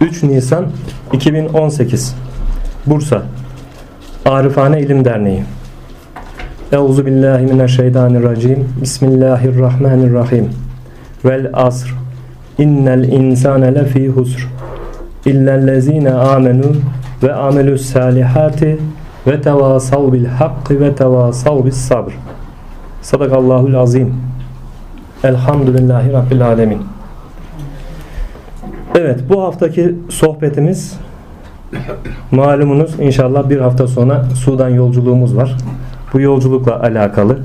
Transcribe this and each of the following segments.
3 Nisan 2018 Bursa. Arifane İlim Derneği. Euzu billahi mineşşeytanirracim Bismillahirrahmanirrahim. Vel asr. İnnel insane lefî husr. İllellezine amenu ve amelus salihati ve tevasav bil hakkı ve tevasav bis sabr. Sadakallahul azim. Elhamdülillahi Rabbil alemin Evet bu haftaki sohbetimiz malumunuz inşallah bir hafta sonra Sudan yolculuğumuz var. Bu yolculukla alakalı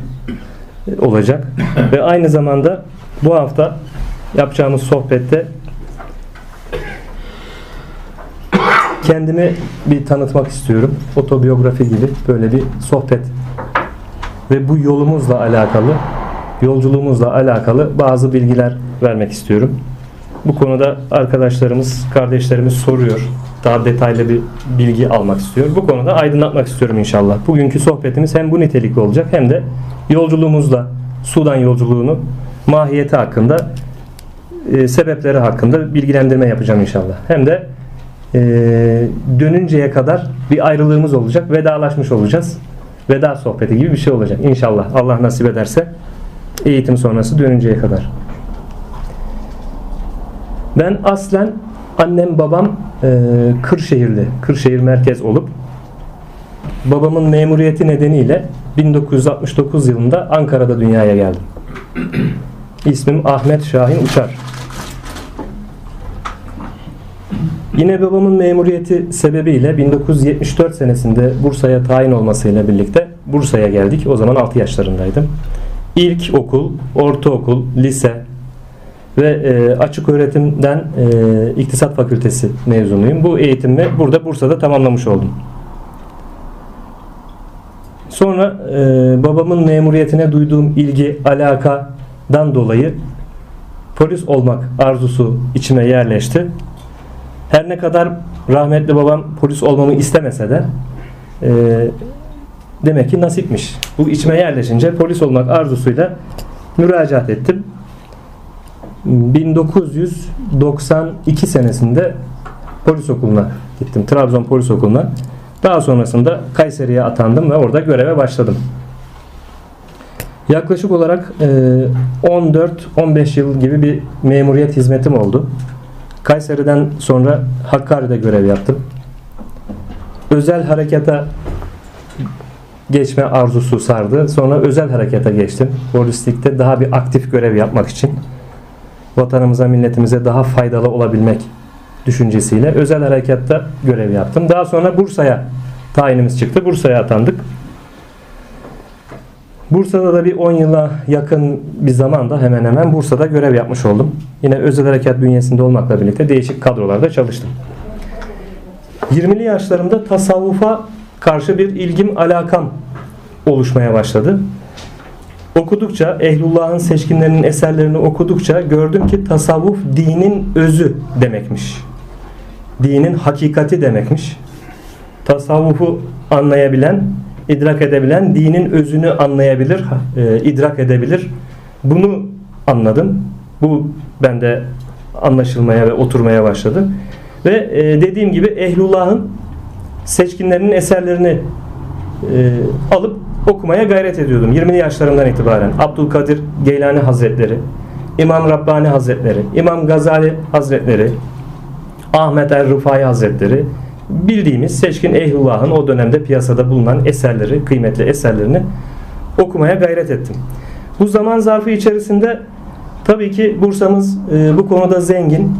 olacak. Ve aynı zamanda bu hafta yapacağımız sohbette kendimi bir tanıtmak istiyorum. Otobiyografi gibi böyle bir sohbet. Ve bu yolumuzla alakalı, yolculuğumuzla alakalı bazı bilgiler vermek istiyorum. Bu konuda arkadaşlarımız, kardeşlerimiz soruyor. Daha detaylı bir bilgi almak istiyor. Bu konuda aydınlatmak istiyorum inşallah. Bugünkü sohbetimiz hem bu nitelikli olacak hem de yolculuğumuzla Sudan yolculuğunu mahiyeti hakkında e, sebepleri hakkında bilgilendirme yapacağım inşallah. Hem de e, dönünceye kadar bir ayrılığımız olacak. Vedalaşmış olacağız. Veda sohbeti gibi bir şey olacak. İnşallah Allah nasip ederse eğitim sonrası dönünceye kadar. Ben aslen annem babam e, Kırşehirli, Kırşehir merkez olup babamın memuriyeti nedeniyle 1969 yılında Ankara'da dünyaya geldim. İsmim Ahmet Şahin Uçar. Yine babamın memuriyeti sebebiyle 1974 senesinde Bursa'ya tayin olmasıyla birlikte Bursa'ya geldik. O zaman 6 yaşlarındaydım. İlk okul, ortaokul, lise ve e, açık öğretimden e, İktisat Fakültesi mezunuyum. Bu eğitimi burada Bursa'da tamamlamış oldum. Sonra e, babamın memuriyetine duyduğum ilgi, alakadan dolayı polis olmak arzusu içime yerleşti. Her ne kadar rahmetli babam polis olmamı istemese de demek ki nasipmiş. Bu içime yerleşince polis olmak arzusuyla müracaat ettim. 1992 senesinde polis okuluna gittim. Trabzon Polis Okulu'na. Daha sonrasında Kayseri'ye atandım ve orada göreve başladım. Yaklaşık olarak 14-15 yıl gibi bir memuriyet hizmetim oldu. Kayseri'den sonra Hakkari'de görev yaptım. Özel harekata geçme arzusu sardı. Sonra özel harekata geçtim. Polislikte daha bir aktif görev yapmak için vatanımıza, milletimize daha faydalı olabilmek düşüncesiyle özel harekatta görev yaptım. Daha sonra Bursa'ya tayinimiz çıktı. Bursa'ya atandık. Bursa'da da bir 10 yıla yakın bir zamanda hemen hemen Bursa'da görev yapmış oldum. Yine özel harekat bünyesinde olmakla birlikte değişik kadrolarda çalıştım. 20'li yaşlarımda tasavvufa karşı bir ilgim, alakam oluşmaya başladı. Okudukça, Ehlullah'ın seçkinlerinin eserlerini okudukça gördüm ki tasavvuf dinin özü demekmiş. Dinin hakikati demekmiş. Tasavvufu anlayabilen, idrak edebilen dinin özünü anlayabilir, e, idrak edebilir. Bunu anladım. Bu bende anlaşılmaya ve oturmaya başladı. Ve e, dediğim gibi Ehlullah'ın seçkinlerinin eserlerini e, alıp okumaya gayret ediyordum 20'li yaşlarımdan itibaren. Abdülkadir Geylani Hazretleri, İmam Rabbani Hazretleri, İmam Gazali Hazretleri, Ahmet er Rufai Hazretleri bildiğimiz seçkin ehlullahın o dönemde piyasada bulunan eserleri, kıymetli eserlerini okumaya gayret ettim. Bu zaman zarfı içerisinde tabii ki Bursa'mız e, bu konuda zengin.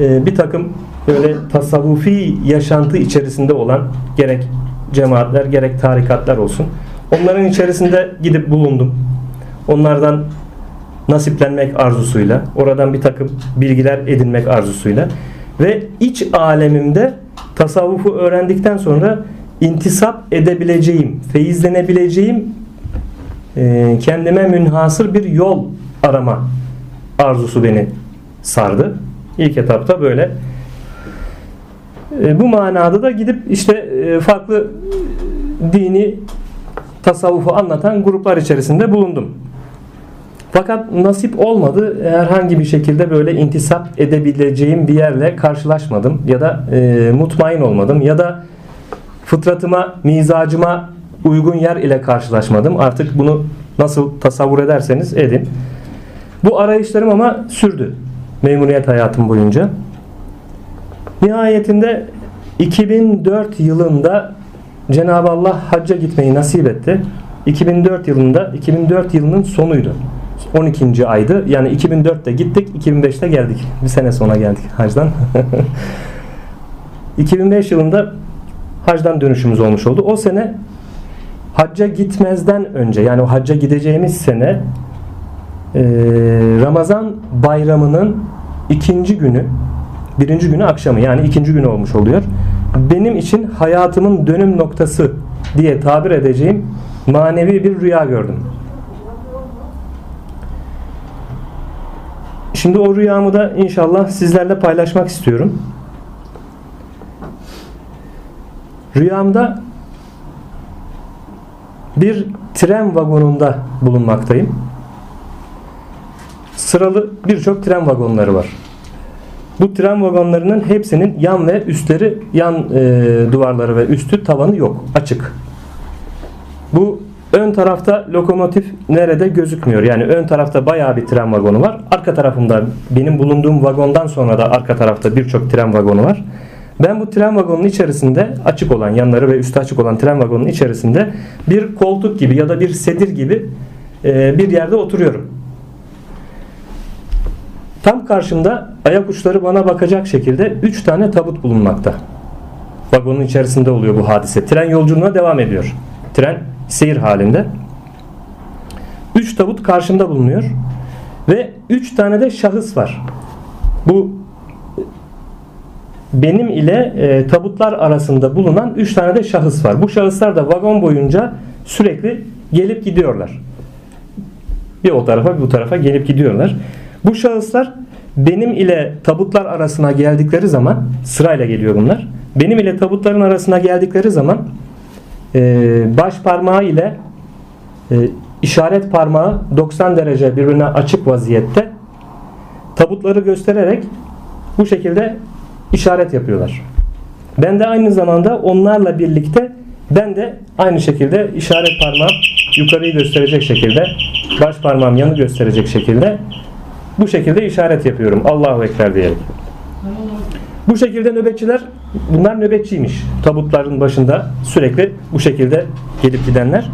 E, bir takım böyle tasavvufi yaşantı içerisinde olan gerek cemaatler gerek tarikatlar olsun. Onların içerisinde gidip bulundum. Onlardan nasiplenmek arzusuyla, oradan bir takım bilgiler edinmek arzusuyla ve iç alemimde tasavvufu öğrendikten sonra intisap edebileceğim, feyizlenebileceğim e, kendime münhasır bir yol arama arzusu beni sardı. İlk etapta böyle. E, bu manada da gidip işte e, farklı dini tasavvufu anlatan gruplar içerisinde bulundum. Fakat nasip olmadı. Herhangi bir şekilde böyle intisap edebileceğim bir yerle karşılaşmadım. Ya da e, mutmain olmadım. Ya da fıtratıma, mizacıma uygun yer ile karşılaşmadım. Artık bunu nasıl tasavvur ederseniz edin. Bu arayışlarım ama sürdü. Memuriyet hayatım boyunca. Nihayetinde 2004 yılında Cenab-ı Allah hacca gitmeyi nasip etti. 2004 yılında 2004 yılının sonuydu. 12. aydı. Yani 2004'te gittik, 2005'te geldik. Bir sene sonra geldik hacdan. 2005 yılında hacdan dönüşümüz olmuş oldu. O sene hacca gitmezden önce yani o hacca gideceğimiz sene e, Ramazan bayramının ikinci günü birinci günü akşamı yani ikinci günü olmuş oluyor. Benim için hayatımın dönüm noktası diye tabir edeceğim manevi bir rüya gördüm. Şimdi o rüyamı da inşallah sizlerle paylaşmak istiyorum. Rüyamda bir tren vagonunda bulunmaktayım. Sıralı birçok tren vagonları var. Bu tren vagonlarının hepsinin yan ve üstleri, yan e, duvarları ve üstü tavanı yok. Açık. Bu ön tarafta lokomotif nerede gözükmüyor. Yani ön tarafta bayağı bir tren vagonu var. Arka tarafımda benim bulunduğum vagondan sonra da arka tarafta birçok tren vagonu var. Ben bu tren vagonunun içerisinde açık olan yanları ve üstü açık olan tren vagonunun içerisinde bir koltuk gibi ya da bir sedir gibi e, bir yerde oturuyorum. Tam karşımda ayak uçları bana bakacak şekilde 3 tane tabut bulunmakta. Vagonun içerisinde oluyor bu hadise. Tren yolculuğuna devam ediyor. Tren seyir halinde. 3 tabut karşımda bulunuyor. Ve 3 tane de şahıs var. Bu benim ile e, tabutlar arasında bulunan 3 tane de şahıs var. Bu şahıslar da vagon boyunca sürekli gelip gidiyorlar. Bir o tarafa bir bu tarafa gelip gidiyorlar. Bu şahıslar benim ile tabutlar arasına geldikleri zaman sırayla geliyor bunlar. Benim ile tabutların arasına geldikleri zaman e, baş parmağı ile e, işaret parmağı 90 derece birbirine açık vaziyette tabutları göstererek bu şekilde işaret yapıyorlar. Ben de aynı zamanda onlarla birlikte ben de aynı şekilde işaret parmağım yukarıyı gösterecek şekilde baş parmağım yanı gösterecek şekilde bu şekilde işaret yapıyorum. Allahu Ekber diyelim. Bu şekilde nöbetçiler bunlar nöbetçiymiş. Tabutların başında sürekli bu şekilde gelip gidenler.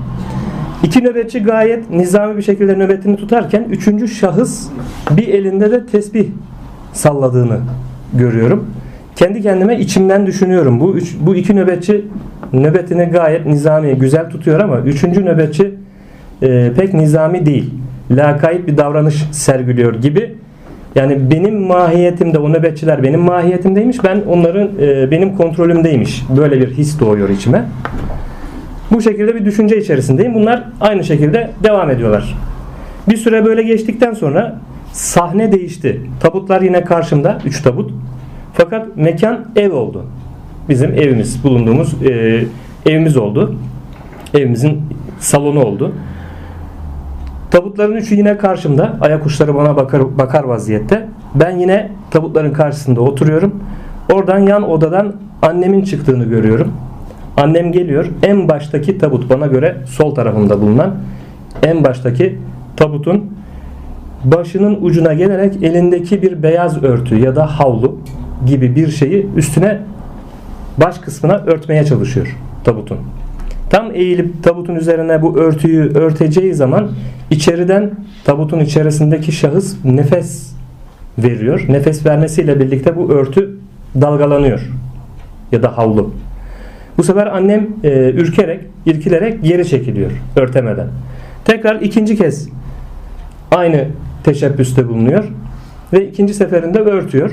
İki nöbetçi gayet nizami bir şekilde nöbetini tutarken üçüncü şahıs bir elinde de tesbih salladığını görüyorum. Kendi kendime içimden düşünüyorum. Bu üç, bu iki nöbetçi nöbetini gayet nizami, güzel tutuyor ama üçüncü nöbetçi e, pek nizami değil. Lakayt bir davranış sergiliyor gibi. Yani benim mahiyetimde o nöbetçiler benim mahiyetimdeymiş. Ben onların e, benim kontrolümdeymiş. Böyle bir his doğuyor içime. Bu şekilde bir düşünce içerisindeyim. Bunlar aynı şekilde devam ediyorlar. Bir süre böyle geçtikten sonra sahne değişti. Tabutlar yine karşımda. Üç tabut. Fakat mekan ev oldu. Bizim evimiz, bulunduğumuz e, evimiz oldu. Evimizin salonu oldu. Tabutların üçü yine karşımda. Ayak uçları bana bakar, bakar vaziyette. Ben yine tabutların karşısında oturuyorum. Oradan yan odadan annemin çıktığını görüyorum. Annem geliyor. En baştaki tabut bana göre sol tarafımda bulunan en baştaki tabutun başının ucuna gelerek elindeki bir beyaz örtü ya da havlu gibi bir şeyi üstüne baş kısmına örtmeye çalışıyor tabutun. Tam eğilip tabutun üzerine bu örtüyü örteceği zaman içeriden tabutun içerisindeki şahıs nefes veriyor. Nefes vermesiyle birlikte bu örtü dalgalanıyor ya da havlu. Bu sefer annem e, ürkerek, irkilerek geri çekiliyor örtemeden. Tekrar ikinci kez aynı teşebbüste bulunuyor ve ikinci seferinde örtüyor.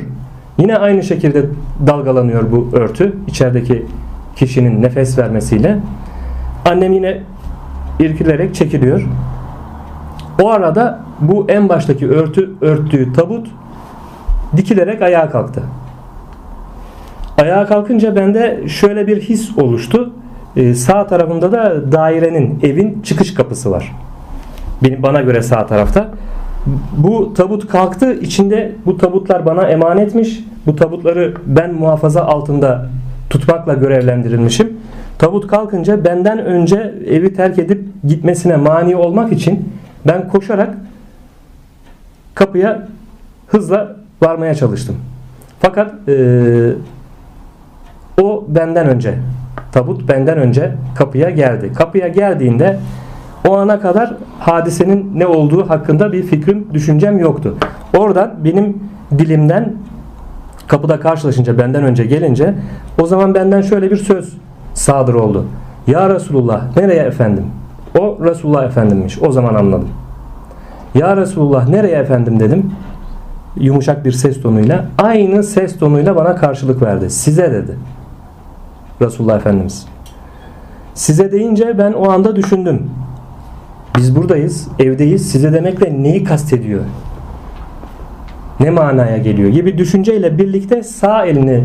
Yine aynı şekilde dalgalanıyor bu örtü içerideki kişinin nefes vermesiyle. Annem yine irkilerek çekiliyor. O arada bu en baştaki örtü örttüğü tabut dikilerek ayağa kalktı. Ayağa kalkınca bende şöyle bir his oluştu. Ee, sağ tarafında da dairenin, evin çıkış kapısı var. Benim bana göre sağ tarafta. Bu tabut kalktı. içinde bu tabutlar bana emanetmiş. Bu tabutları ben muhafaza altında tutmakla görevlendirilmişim. Tabut kalkınca benden önce evi terk edip gitmesine mani olmak için ben koşarak kapıya hızla varmaya çalıştım. Fakat e, o benden önce tabut benden önce kapıya geldi. Kapıya geldiğinde o ana kadar hadisenin ne olduğu hakkında bir fikrim, düşüncem yoktu. Oradan benim dilimden kapıda karşılaşınca benden önce gelince o zaman benden şöyle bir söz sadır oldu. Ya Resulullah nereye efendim? O Resulullah efendimmiş. O zaman anladım. Ya Resulullah nereye efendim dedim. Yumuşak bir ses tonuyla. Aynı ses tonuyla bana karşılık verdi. Size dedi. Resulullah Efendimiz. Size deyince ben o anda düşündüm. Biz buradayız, evdeyiz. Size demekle neyi kastediyor? Ne manaya geliyor gibi düşünceyle birlikte sağ elini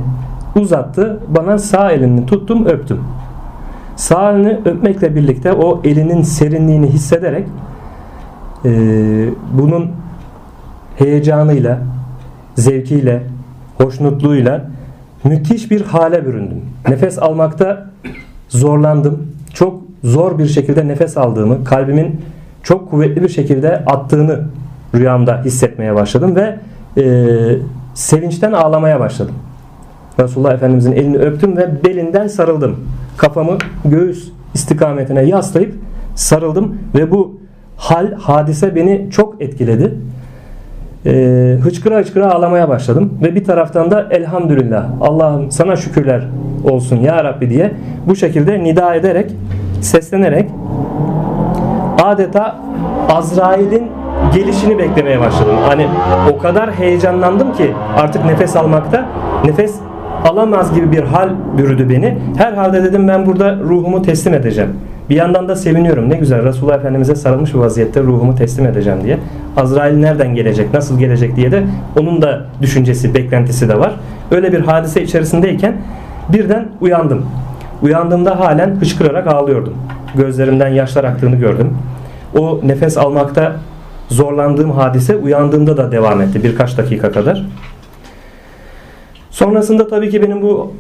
uzattı. Bana sağ elini tuttum, öptüm. Sağ elini öpmekle birlikte o elinin serinliğini hissederek e, bunun heyecanıyla, zevkiyle, hoşnutluğuyla müthiş bir hale büründüm. Nefes almakta zorlandım. Çok zor bir şekilde nefes aldığımı, kalbimin çok kuvvetli bir şekilde attığını rüyamda hissetmeye başladım ve e, sevinçten ağlamaya başladım. Resulullah Efendimizin elini öptüm ve belinden sarıldım. Kafamı göğüs istikametine yaslayıp sarıldım ve bu hal, hadise beni çok etkiledi e, hıçkıra hıçkıra ağlamaya başladım. Ve bir taraftan da elhamdülillah Allah'ım sana şükürler olsun ya Rabbi diye bu şekilde nida ederek seslenerek adeta Azrail'in gelişini beklemeye başladım. Hani o kadar heyecanlandım ki artık nefes almakta nefes alamaz gibi bir hal bürüdü beni. Herhalde dedim ben burada ruhumu teslim edeceğim. Bir yandan da seviniyorum. Ne güzel Resulullah Efendimiz'e sarılmış bir vaziyette ruhumu teslim edeceğim diye. Azrail nereden gelecek, nasıl gelecek diye de onun da düşüncesi, beklentisi de var. Öyle bir hadise içerisindeyken birden uyandım. Uyandığımda halen hışkırarak ağlıyordum. Gözlerimden yaşlar aktığını gördüm. O nefes almakta zorlandığım hadise uyandığımda da devam etti birkaç dakika kadar. Sonrasında tabii ki benim bu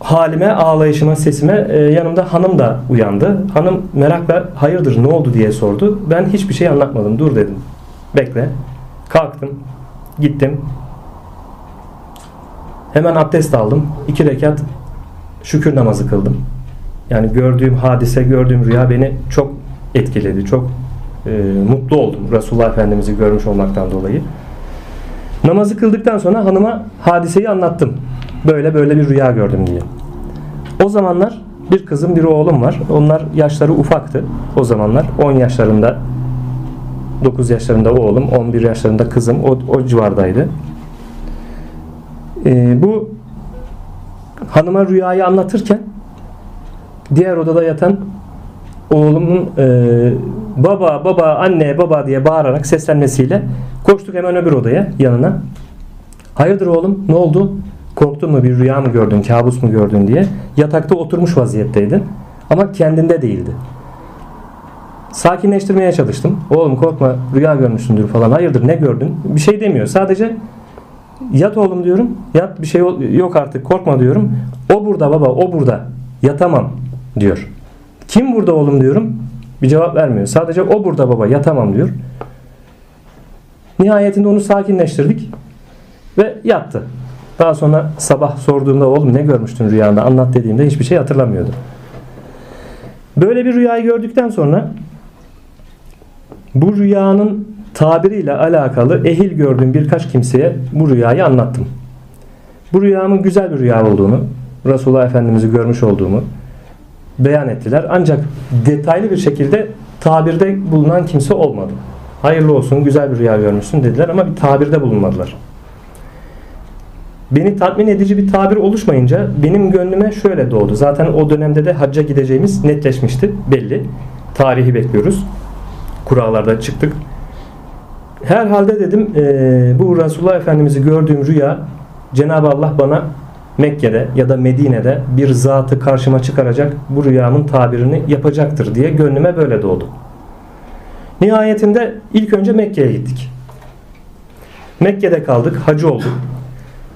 halime, ağlayışıma, sesime e, yanımda hanım da uyandı. Hanım merakla hayırdır ne oldu diye sordu. Ben hiçbir şey anlatmadım. Dur dedim. Bekle. Kalktım. Gittim. Hemen abdest aldım. İki rekat şükür namazı kıldım. Yani gördüğüm hadise, gördüğüm rüya beni çok etkiledi. Çok e, mutlu oldum Resulullah Efendimiz'i görmüş olmaktan dolayı. Namazı kıldıktan sonra hanıma hadiseyi anlattım. Böyle böyle bir rüya gördüm diye. O zamanlar bir kızım bir oğlum var. Onlar yaşları ufaktı o zamanlar. 10 yaşlarında 9 yaşlarında oğlum, 11 yaşlarında kızım o, o civardaydı. Ee, bu hanıma rüyayı anlatırken diğer odada yatan oğlumun e, baba baba anne baba diye bağırarak seslenmesiyle koştuk hemen öbür odaya yanına. Hayırdır oğlum ne oldu? Korktun mu bir rüya mı gördün kabus mu gördün diye. Yatakta oturmuş vaziyetteydin ama kendinde değildi. Sakinleştirmeye çalıştım. Oğlum korkma rüya görmüşsündür falan. Hayırdır ne gördün? Bir şey demiyor. Sadece yat oğlum diyorum. Yat bir şey yok artık korkma diyorum. O burada baba o burada. Yatamam diyor. Kim burada oğlum diyorum. Bir cevap vermiyor. Sadece o burada baba yatamam diyor. Nihayetinde onu sakinleştirdik ve yattı. Daha sonra sabah sorduğumda oğlum ne görmüştün rüyanda anlat dediğimde hiçbir şey hatırlamıyordu. Böyle bir rüyayı gördükten sonra bu rüyanın tabiriyle alakalı ehil gördüğüm birkaç kimseye bu rüyayı anlattım. Bu rüyamın güzel bir rüya olduğunu, Resulullah Efendimiz'i görmüş olduğumu beyan ettiler. Ancak detaylı bir şekilde tabirde bulunan kimse olmadı. Hayırlı olsun, güzel bir rüya görmüşsün dediler ama bir tabirde bulunmadılar. Beni tatmin edici bir tabir oluşmayınca benim gönlüme şöyle doğdu. Zaten o dönemde de hacca gideceğimiz netleşmişti belli. Tarihi bekliyoruz. Kurallarda çıktık. Herhalde dedim e, bu Resulullah Efendimiz'i gördüğüm rüya Cenab-ı Allah bana Mekke'de ya da Medine'de bir zatı karşıma çıkaracak bu rüyamın tabirini yapacaktır diye gönlüme böyle doğdu. Nihayetinde ilk önce Mekke'ye gittik. Mekke'de kaldık, hacı olduk.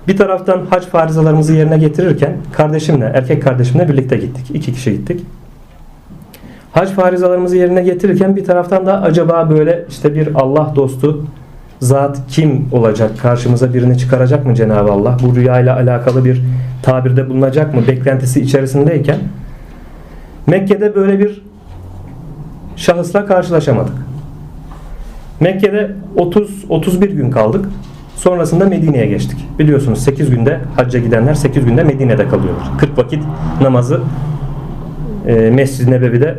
Bir taraftan hac farizalarımızı yerine getirirken kardeşimle, erkek kardeşimle birlikte gittik. İki kişi gittik. Hac farizalarımızı yerine getirirken bir taraftan da acaba böyle işte bir Allah dostu zat kim olacak? Karşımıza birini çıkaracak mı Cenab-ı Allah? Bu rüyayla alakalı bir tabirde bulunacak mı? Beklentisi içerisindeyken Mekke'de böyle bir şahısla karşılaşamadık. Mekke'de 30 31 gün kaldık. Sonrasında Medine'ye geçtik. Biliyorsunuz 8 günde hacca gidenler 8 günde Medine'de kalıyorlar. 40 vakit namazı e, Mescid-i Nebevi'de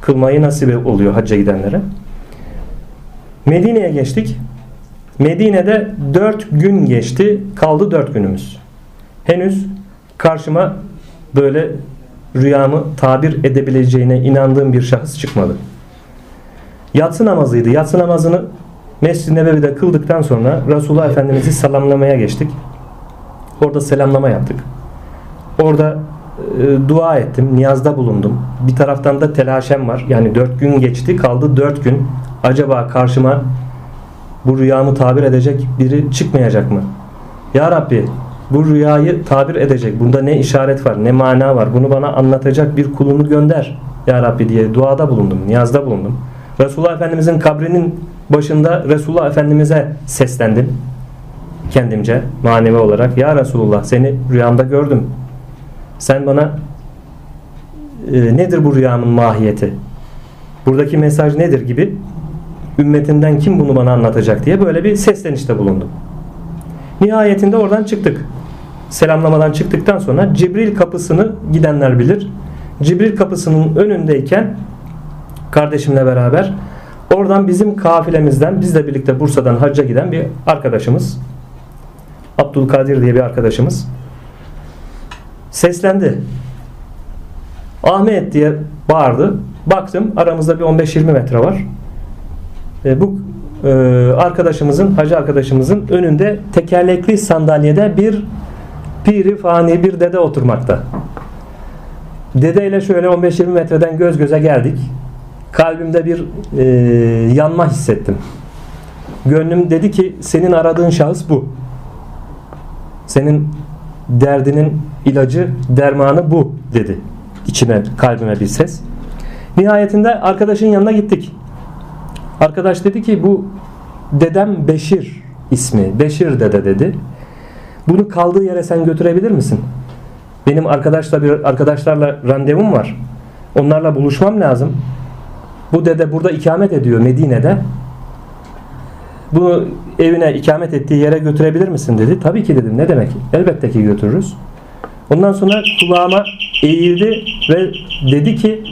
kılmayı nasip oluyor hacca gidenlere. Medine'ye geçtik. Medine'de 4 gün geçti. Kaldı 4 günümüz. Henüz karşıma böyle rüyamı tabir edebileceğine inandığım bir şahıs çıkmadı. Yatsı namazıydı. Yatsı namazını Mescid-i Nebevi'de kıldıktan sonra Resulullah Efendimiz'i selamlamaya geçtik. Orada selamlama yaptık. Orada e, dua ettim, niyazda bulundum. Bir taraftan da telaşem var. Yani dört gün geçti, kaldı dört gün. Acaba karşıma bu rüyamı tabir edecek biri çıkmayacak mı? Ya Rabbi bu rüyayı tabir edecek. Bunda ne işaret var, ne mana var. Bunu bana anlatacak bir kulunu gönder. Ya Rabbi diye duada bulundum, niyazda bulundum. Resulullah Efendimizin kabrinin başında Resulullah Efendimiz'e seslendim. Kendimce manevi olarak. Ya Resulullah seni rüyamda gördüm. Sen bana e, nedir bu rüyamın mahiyeti? Buradaki mesaj nedir gibi ümmetinden kim bunu bana anlatacak diye böyle bir seslenişte bulundum. Nihayetinde oradan çıktık. Selamlamadan çıktıktan sonra Cibril kapısını gidenler bilir. Cibril kapısının önündeyken kardeşimle beraber oradan bizim kafilemizden bizle birlikte Bursa'dan hacca giden bir arkadaşımız Abdülkadir diye bir arkadaşımız seslendi. Ahmet diye bağırdı. Baktım aramızda bir 15-20 metre var. E, bu e, arkadaşımızın, hacı arkadaşımızın önünde tekerlekli sandalyede bir piri fani bir dede oturmakta. Dedeyle şöyle 15-20 metreden göz göze geldik. Kalbimde bir e, yanma hissettim. Gönlüm dedi ki senin aradığın şahıs bu. Senin derdinin ilacı, dermanı bu dedi. İçime, kalbime bir ses. Nihayetinde arkadaşın yanına gittik. Arkadaş dedi ki bu dedem Beşir ismi. Beşir dede dedi. Bunu kaldığı yere sen götürebilir misin? Benim arkadaşla bir arkadaşlarla randevum var. Onlarla buluşmam lazım. Bu dede burada ikamet ediyor Medine'de. Bunu evine ikamet ettiği yere götürebilir misin dedi. Tabii ki dedim. Ne demek? Elbette ki götürürüz. Ondan sonra kulağıma eğildi ve dedi ki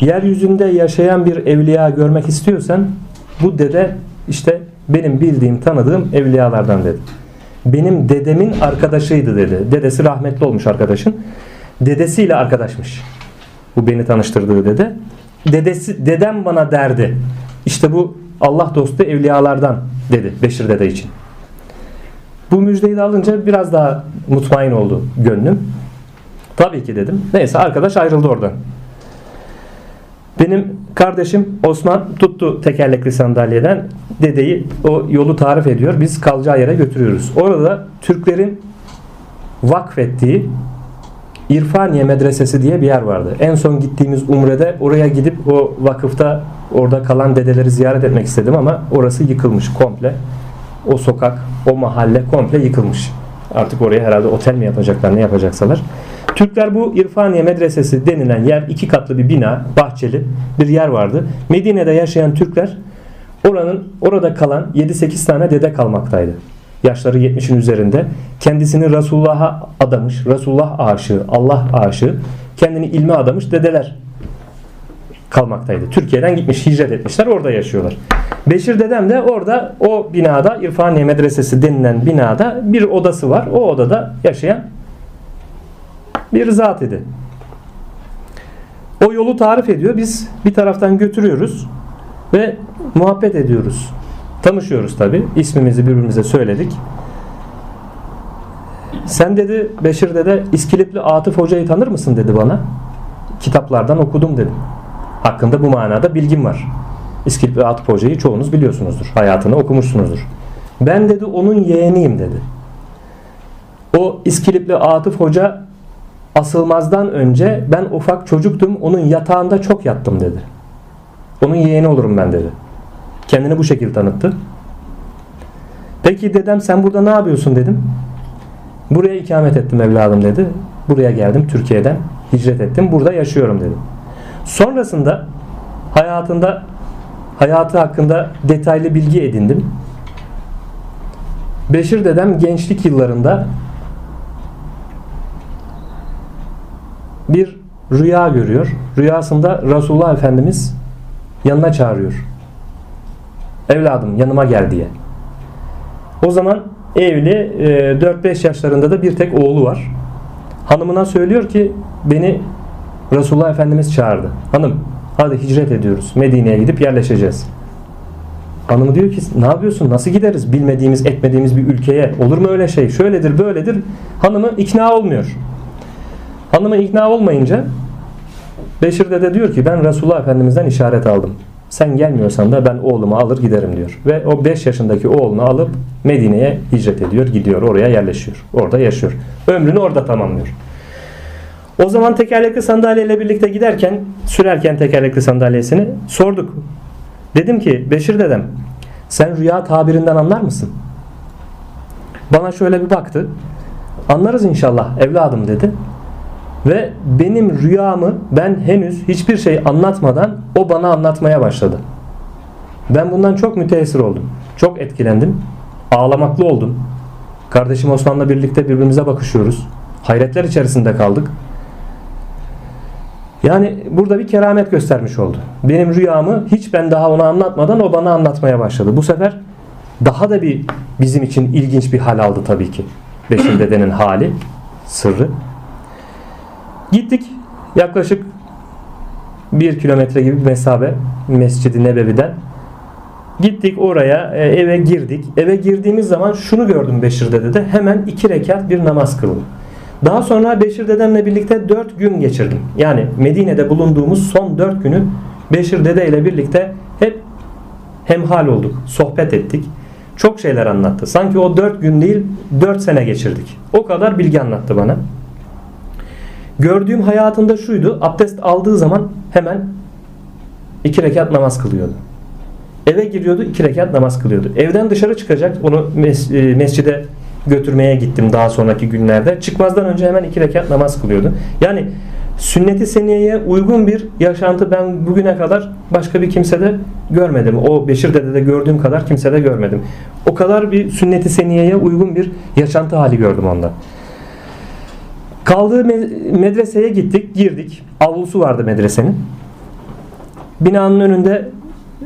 yeryüzünde yaşayan bir evliya görmek istiyorsan bu dede işte benim bildiğim tanıdığım evliyalardan dedi. Benim dedemin arkadaşıydı dedi. Dedesi rahmetli olmuş arkadaşın. Dedesiyle arkadaşmış. Bu beni tanıştırdığı dede. Dedesi, dedem bana derdi. İşte bu Allah dostu evliyalardan dedi Beşir dede için. Bu müjdeyi de alınca biraz daha mutmain oldu gönlüm. Tabii ki dedim. Neyse arkadaş ayrıldı oradan. Benim kardeşim Osman tuttu tekerlekli sandalyeden dedeyi o yolu tarif ediyor. Biz kalacağı yere götürüyoruz. Orada Türklerin vakfettiği İrfaniye Medresesi diye bir yer vardı. En son gittiğimiz Umre'de oraya gidip o vakıfta orada kalan dedeleri ziyaret etmek istedim ama orası yıkılmış komple. O sokak, o mahalle komple yıkılmış. Artık oraya herhalde otel mi yapacaklar ne yapacaksalar. Türkler bu İrfaniye Medresesi denilen yer iki katlı bir bina, bahçeli bir yer vardı. Medine'de yaşayan Türkler oranın orada kalan 7-8 tane dede kalmaktaydı. Yaşları 70'in üzerinde. Kendisini Resulullah'a adamış, Resulullah aşığı, Allah aşığı, kendini ilme adamış dedeler kalmaktaydı. Türkiye'den gitmiş, hicret etmişler, orada yaşıyorlar. Beşir dedem de orada o binada İrfaniye Medresesi denilen binada bir odası var. O odada yaşayan bir zat idi. O yolu tarif ediyor. Biz bir taraftan götürüyoruz ve muhabbet ediyoruz. Tanışıyoruz tabi. İsmimizi birbirimize söyledik. Sen dedi Beşir dede İskilipli Atıf Hoca'yı tanır mısın dedi bana. Kitaplardan okudum dedim. Hakkında bu manada bilgim var. İskilipli Atıf Hoca'yı çoğunuz biliyorsunuzdur. Hayatını okumuşsunuzdur. Ben dedi onun yeğeniyim dedi. O İskilipli Atıf Hoca asılmazdan önce ben ufak çocuktum onun yatağında çok yattım dedi. Onun yeğeni olurum ben dedi. Kendini bu şekilde tanıttı. Peki dedem sen burada ne yapıyorsun dedim. Buraya ikamet ettim evladım dedi. Buraya geldim Türkiye'den hicret ettim. Burada yaşıyorum dedim. Sonrasında hayatında hayatı hakkında detaylı bilgi edindim. Beşir dedem gençlik yıllarında bir rüya görüyor. Rüyasında Resulullah Efendimiz yanına çağırıyor. Evladım yanıma gel diye. O zaman evli 4-5 yaşlarında da bir tek oğlu var. Hanımına söylüyor ki beni Resulullah Efendimiz çağırdı. Hanım hadi hicret ediyoruz. Medine'ye gidip yerleşeceğiz. Hanımı diyor ki ne yapıyorsun? Nasıl gideriz? Bilmediğimiz, etmediğimiz bir ülkeye. Olur mu öyle şey? Şöyledir, böyledir. Hanımı ikna olmuyor. Hanımı ikna olmayınca Beşir dede diyor ki ben Resulullah Efendimiz'den işaret aldım. Sen gelmiyorsan da ben oğlumu alır giderim diyor. Ve o 5 yaşındaki oğlunu alıp Medine'ye hicret ediyor, gidiyor, oraya yerleşiyor. Orada yaşıyor. Ömrünü orada tamamlıyor. O zaman tekerlekli sandalyeyle birlikte giderken, sürerken tekerlekli sandalyesini sorduk. Dedim ki Beşir dedem sen rüya tabirinden anlar mısın? Bana şöyle bir baktı. Anlarız inşallah evladım dedi. Ve benim rüyamı ben henüz hiçbir şey anlatmadan o bana anlatmaya başladı. Ben bundan çok müteessir oldum. Çok etkilendim. Ağlamaklı oldum. Kardeşim Osman'la birlikte birbirimize bakışıyoruz. Hayretler içerisinde kaldık. Yani burada bir keramet göstermiş oldu. Benim rüyamı hiç ben daha ona anlatmadan o bana anlatmaya başladı. Bu sefer daha da bir bizim için ilginç bir hal aldı tabii ki. Beşir dedenin hali, sırrı. Gittik yaklaşık bir kilometre gibi bir mesafe Mescid-i Nebevi'den. Gittik oraya e, eve girdik. Eve girdiğimiz zaman şunu gördüm Beşir dede de hemen iki rekat bir namaz kıldım. Daha sonra Beşir dedemle birlikte dört gün geçirdim. Yani Medine'de bulunduğumuz son dört günü Beşir dede ile birlikte hep hemhal olduk. Sohbet ettik. Çok şeyler anlattı. Sanki o dört gün değil dört sene geçirdik. O kadar bilgi anlattı bana. Gördüğüm hayatında şuydu. Abdest aldığı zaman hemen iki rekat namaz kılıyordu. Eve giriyordu iki rekat namaz kılıyordu. Evden dışarı çıkacak onu mes e, mescide götürmeye gittim daha sonraki günlerde. Çıkmazdan önce hemen iki rekat namaz kılıyordu. Yani sünnet-i seniyeye uygun bir yaşantı ben bugüne kadar başka bir kimsede görmedim. O Beşir Dede'de gördüğüm kadar kimsede görmedim. O kadar bir sünnet-i seniyeye uygun bir yaşantı hali gördüm onda. Kaldığı medreseye gittik, girdik. Avlusu vardı medresenin. Binanın önünde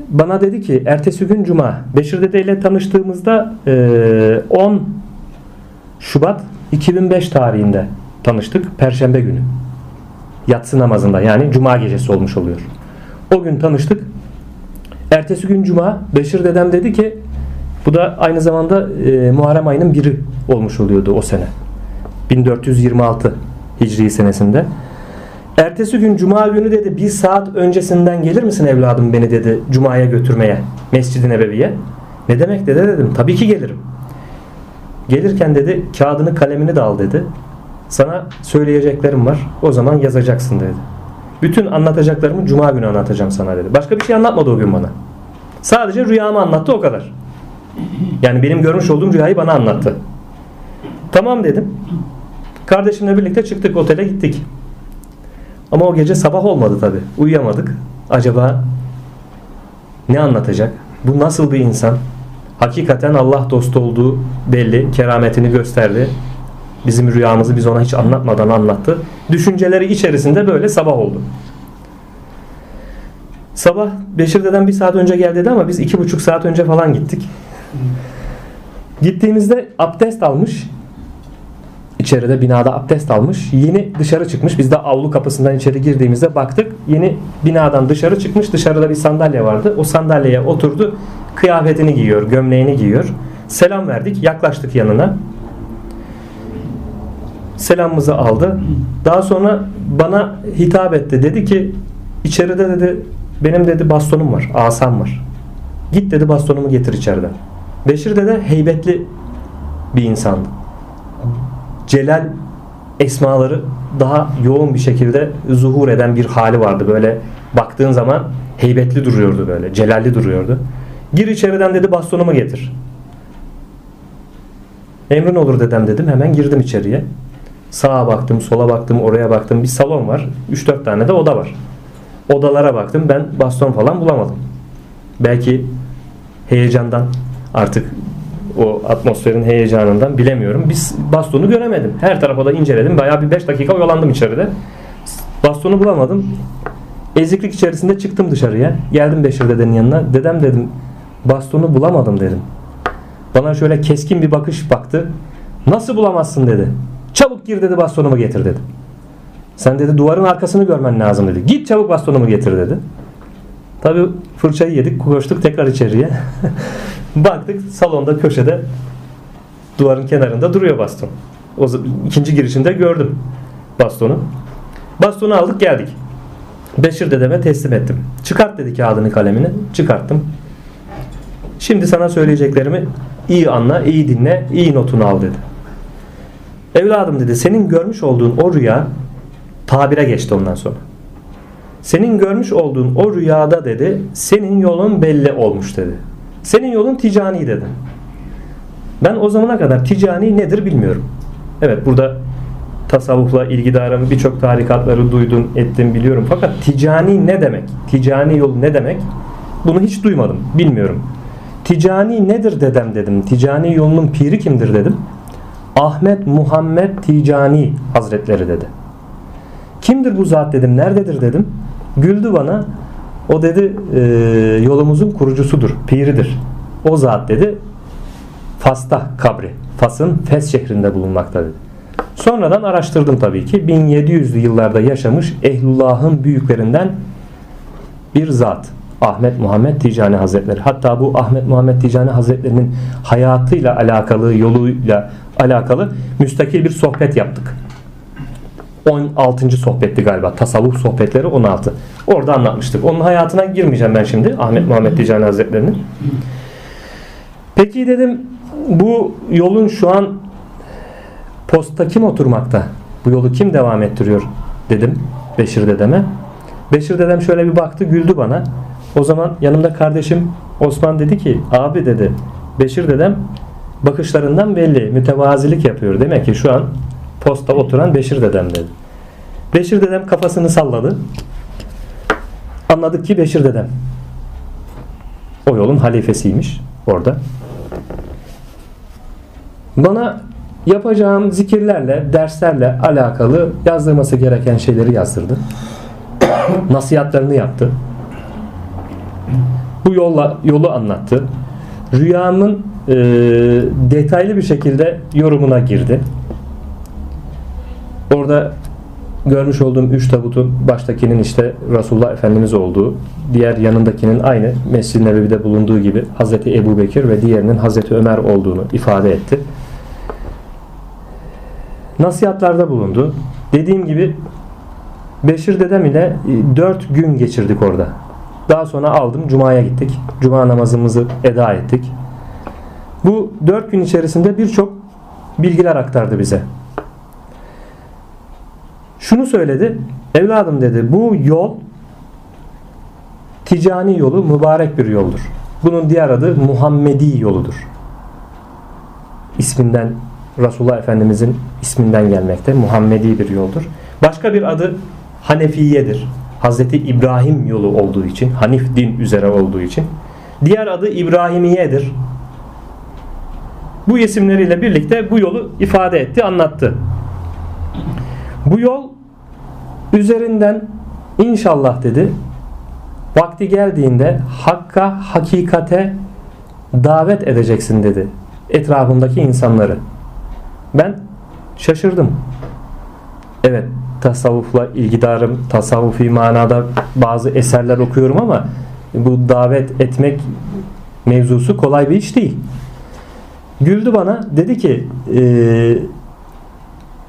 bana dedi ki ertesi gün cuma Beşir Dede ile tanıştığımızda 10 Şubat 2005 tarihinde tanıştık. Perşembe günü. Yatsı namazında yani cuma gecesi olmuş oluyor. O gün tanıştık. Ertesi gün cuma Beşir dedem dedi ki bu da aynı zamanda e, Muharrem ayının biri olmuş oluyordu o sene. 1426 Hicri senesinde. Ertesi gün Cuma günü dedi bir saat öncesinden gelir misin evladım beni dedi Cuma'ya götürmeye Mescid-i Nebevi'ye. Ne demek dede dedim. Tabii ki gelirim. Gelirken dedi kağıdını kalemini de al dedi. Sana söyleyeceklerim var. O zaman yazacaksın dedi. Bütün anlatacaklarımı Cuma günü anlatacağım sana dedi. Başka bir şey anlatmadı o gün bana. Sadece rüyamı anlattı o kadar. Yani benim görmüş olduğum rüyayı bana anlattı. Tamam dedim. Kardeşimle birlikte çıktık otele gittik. Ama o gece sabah olmadı tabi. Uyuyamadık. Acaba ne anlatacak? Bu nasıl bir insan? Hakikaten Allah dostu olduğu belli. Kerametini gösterdi. Bizim rüyamızı biz ona hiç anlatmadan anlattı. Düşünceleri içerisinde böyle sabah oldu. Sabah Beşir deden bir saat önce gel dedi ama biz iki buçuk saat önce falan gittik. Gittiğimizde abdest almış. İçeride binada abdest almış. Yeni dışarı çıkmış. Biz de avlu kapısından içeri girdiğimizde baktık. Yeni binadan dışarı çıkmış. Dışarıda bir sandalye vardı. O sandalyeye oturdu. Kıyafetini giyiyor, gömleğini giyiyor. Selam verdik. Yaklaştık yanına. Selamımızı aldı. Daha sonra bana hitap etti. Dedi ki içeride dedi benim dedi bastonum var. Asam var. Git dedi bastonumu getir içeriden. Beşir dede heybetli bir insandı. Celal esmaları daha yoğun bir şekilde zuhur eden bir hali vardı. Böyle baktığın zaman heybetli duruyordu böyle. Celalli duruyordu. Gir içeriden dedi bastonumu getir. Emrin olur dedem dedim. Hemen girdim içeriye. Sağa baktım, sola baktım, oraya baktım. Bir salon var. 3-4 tane de oda var. Odalara baktım. Ben baston falan bulamadım. Belki heyecandan artık o atmosferin heyecanından bilemiyorum. Biz bastonu göremedim. Her tarafa da inceledim. Bayağı bir 5 dakika oyalandım içeride. Bastonu bulamadım. Eziklik içerisinde çıktım dışarıya. Geldim Beşir dedenin yanına. Dedem dedim bastonu bulamadım dedim. Bana şöyle keskin bir bakış baktı. Nasıl bulamazsın dedi. Çabuk gir dedi bastonumu getir dedi. Sen dedi duvarın arkasını görmen lazım dedi. Git çabuk bastonumu getir dedi. Tabi fırçayı yedik koştuk tekrar içeriye. Baktık salonda köşede duvarın kenarında duruyor baston. O ikinci girişinde gördüm bastonu. Bastonu aldık geldik. Beşir dedeme teslim ettim. Çıkart dedi kağıdını kalemini. Çıkarttım. Şimdi sana söyleyeceklerimi iyi anla, iyi dinle, iyi notunu al dedi. Evladım dedi senin görmüş olduğun o rüya tabire geçti ondan sonra. Senin görmüş olduğun o rüyada dedi senin yolun belli olmuş dedi. Senin yolun ticani dedi. Ben o zamana kadar ticani nedir bilmiyorum. Evet burada tasavvufla ilgidarım birçok tarikatları duydum ettim biliyorum. Fakat ticani ne demek? Ticani yol ne demek? Bunu hiç duymadım. Bilmiyorum. Ticani nedir dedem dedim. Ticani yolunun piri kimdir dedim. Ahmet Muhammed Ticani Hazretleri dedi. Kimdir bu zat dedim. Nerededir dedim. Güldü bana. O dedi e, yolumuzun kurucusudur. Piridir. O zat dedi. Fas'ta kabri. Fas'ın Fes şehrinde bulunmakta dedi. Sonradan araştırdım tabii ki. 1700'lü yıllarda yaşamış Ehlullah'ın büyüklerinden bir zat. Ahmet Muhammed Ticani Hazretleri. Hatta bu Ahmet Muhammed Ticani Hazretleri'nin hayatıyla alakalı, yoluyla alakalı müstakil bir sohbet yaptık. 16. sohbetti galiba. Tasavvuf sohbetleri 16. Orada anlatmıştık. Onun hayatına girmeyeceğim ben şimdi. Ahmet Muhammed Ticani Hazretleri'nin. Peki dedim bu yolun şu an posta kim oturmakta? Bu yolu kim devam ettiriyor? Dedim Beşir dedeme. Beşir dedem şöyle bir baktı güldü bana. O zaman yanımda kardeşim Osman dedi ki abi dedi Beşir dedem bakışlarından belli mütevazilik yapıyor. Demek ki şu an posta oturan Beşir dedem dedi. Beşir dedem kafasını salladı. Anladık ki Beşir dedem o yolun halifesiymiş orada. Bana yapacağım zikirlerle, derslerle alakalı yazdırması gereken şeyleri yazdırdı. Nasihatlarını yaptı. Bu yolla yolu anlattı. Rüyamın e, detaylı bir şekilde yorumuna girdi. Orada görmüş olduğum üç tabutun baştakinin işte Resulullah Efendimiz olduğu, diğer yanındakinin aynı Mescid-i Nebevi'de bulunduğu gibi Hazreti Ebu Bekir ve diğerinin Hazreti Ömer olduğunu ifade etti. Nasihatlarda bulundu. Dediğim gibi Beşir dedem ile 4 gün geçirdik orada. Daha sonra aldım Cuma'ya gittik. Cuma namazımızı eda ettik. Bu 4 gün içerisinde birçok bilgiler aktardı bize. Şunu söyledi. Evladım dedi bu yol ticani yolu mübarek bir yoldur. Bunun diğer adı Muhammedi yoludur. İsminden Resulullah Efendimizin isminden gelmekte. Muhammedi bir yoldur. Başka bir adı Hanefiyedir. Hazreti İbrahim yolu olduğu için, Hanif din üzere olduğu için. Diğer adı İbrahimiyedir. Bu isimleriyle birlikte bu yolu ifade etti, anlattı. Bu yol üzerinden inşallah dedi vakti geldiğinde hakka, hakikate davet edeceksin dedi etrafındaki insanları. Ben şaşırdım. Evet tasavvufla ilgidarım. Tasavvufi manada bazı eserler okuyorum ama bu davet etmek mevzusu kolay bir iş değil. Güldü bana dedi ki e,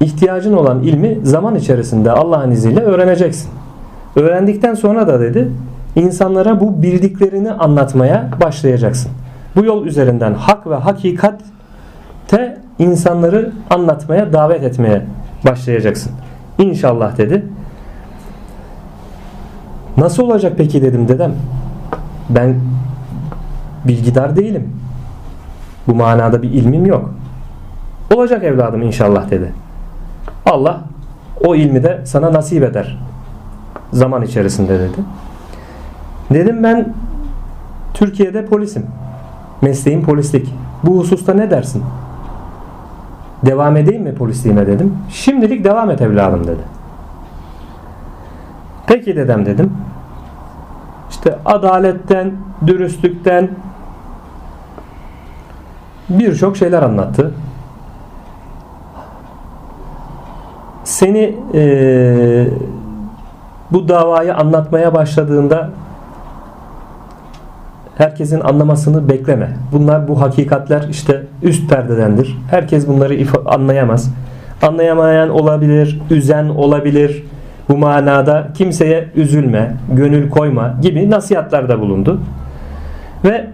ihtiyacın olan ilmi zaman içerisinde Allah'ın izniyle öğreneceksin. Öğrendikten sonra da dedi insanlara bu bildiklerini anlatmaya başlayacaksın. Bu yol üzerinden hak ve hakikatte insanları anlatmaya, davet etmeye başlayacaksın. İnşallah dedi. Nasıl olacak peki dedim dedem. Ben bilgidar değilim. Bu manada bir ilmim yok. Olacak evladım inşallah dedi. Allah o ilmi de sana nasip eder. Zaman içerisinde dedi. Dedim ben Türkiye'de polisim. Mesleğim polislik. Bu hususta ne dersin? Devam edeyim mi polisliğime dedim. Şimdilik devam et evladım dedi. Peki dedem dedim. İşte adaletten, dürüstlükten birçok şeyler anlattı. Seni e, bu davayı anlatmaya başladığında herkesin anlamasını bekleme. Bunlar bu hakikatler işte üst perdedendir. Herkes bunları anlayamaz. Anlayamayan olabilir, üzen olabilir. Bu manada kimseye üzülme, gönül koyma gibi nasihatlarda bulundu. Ve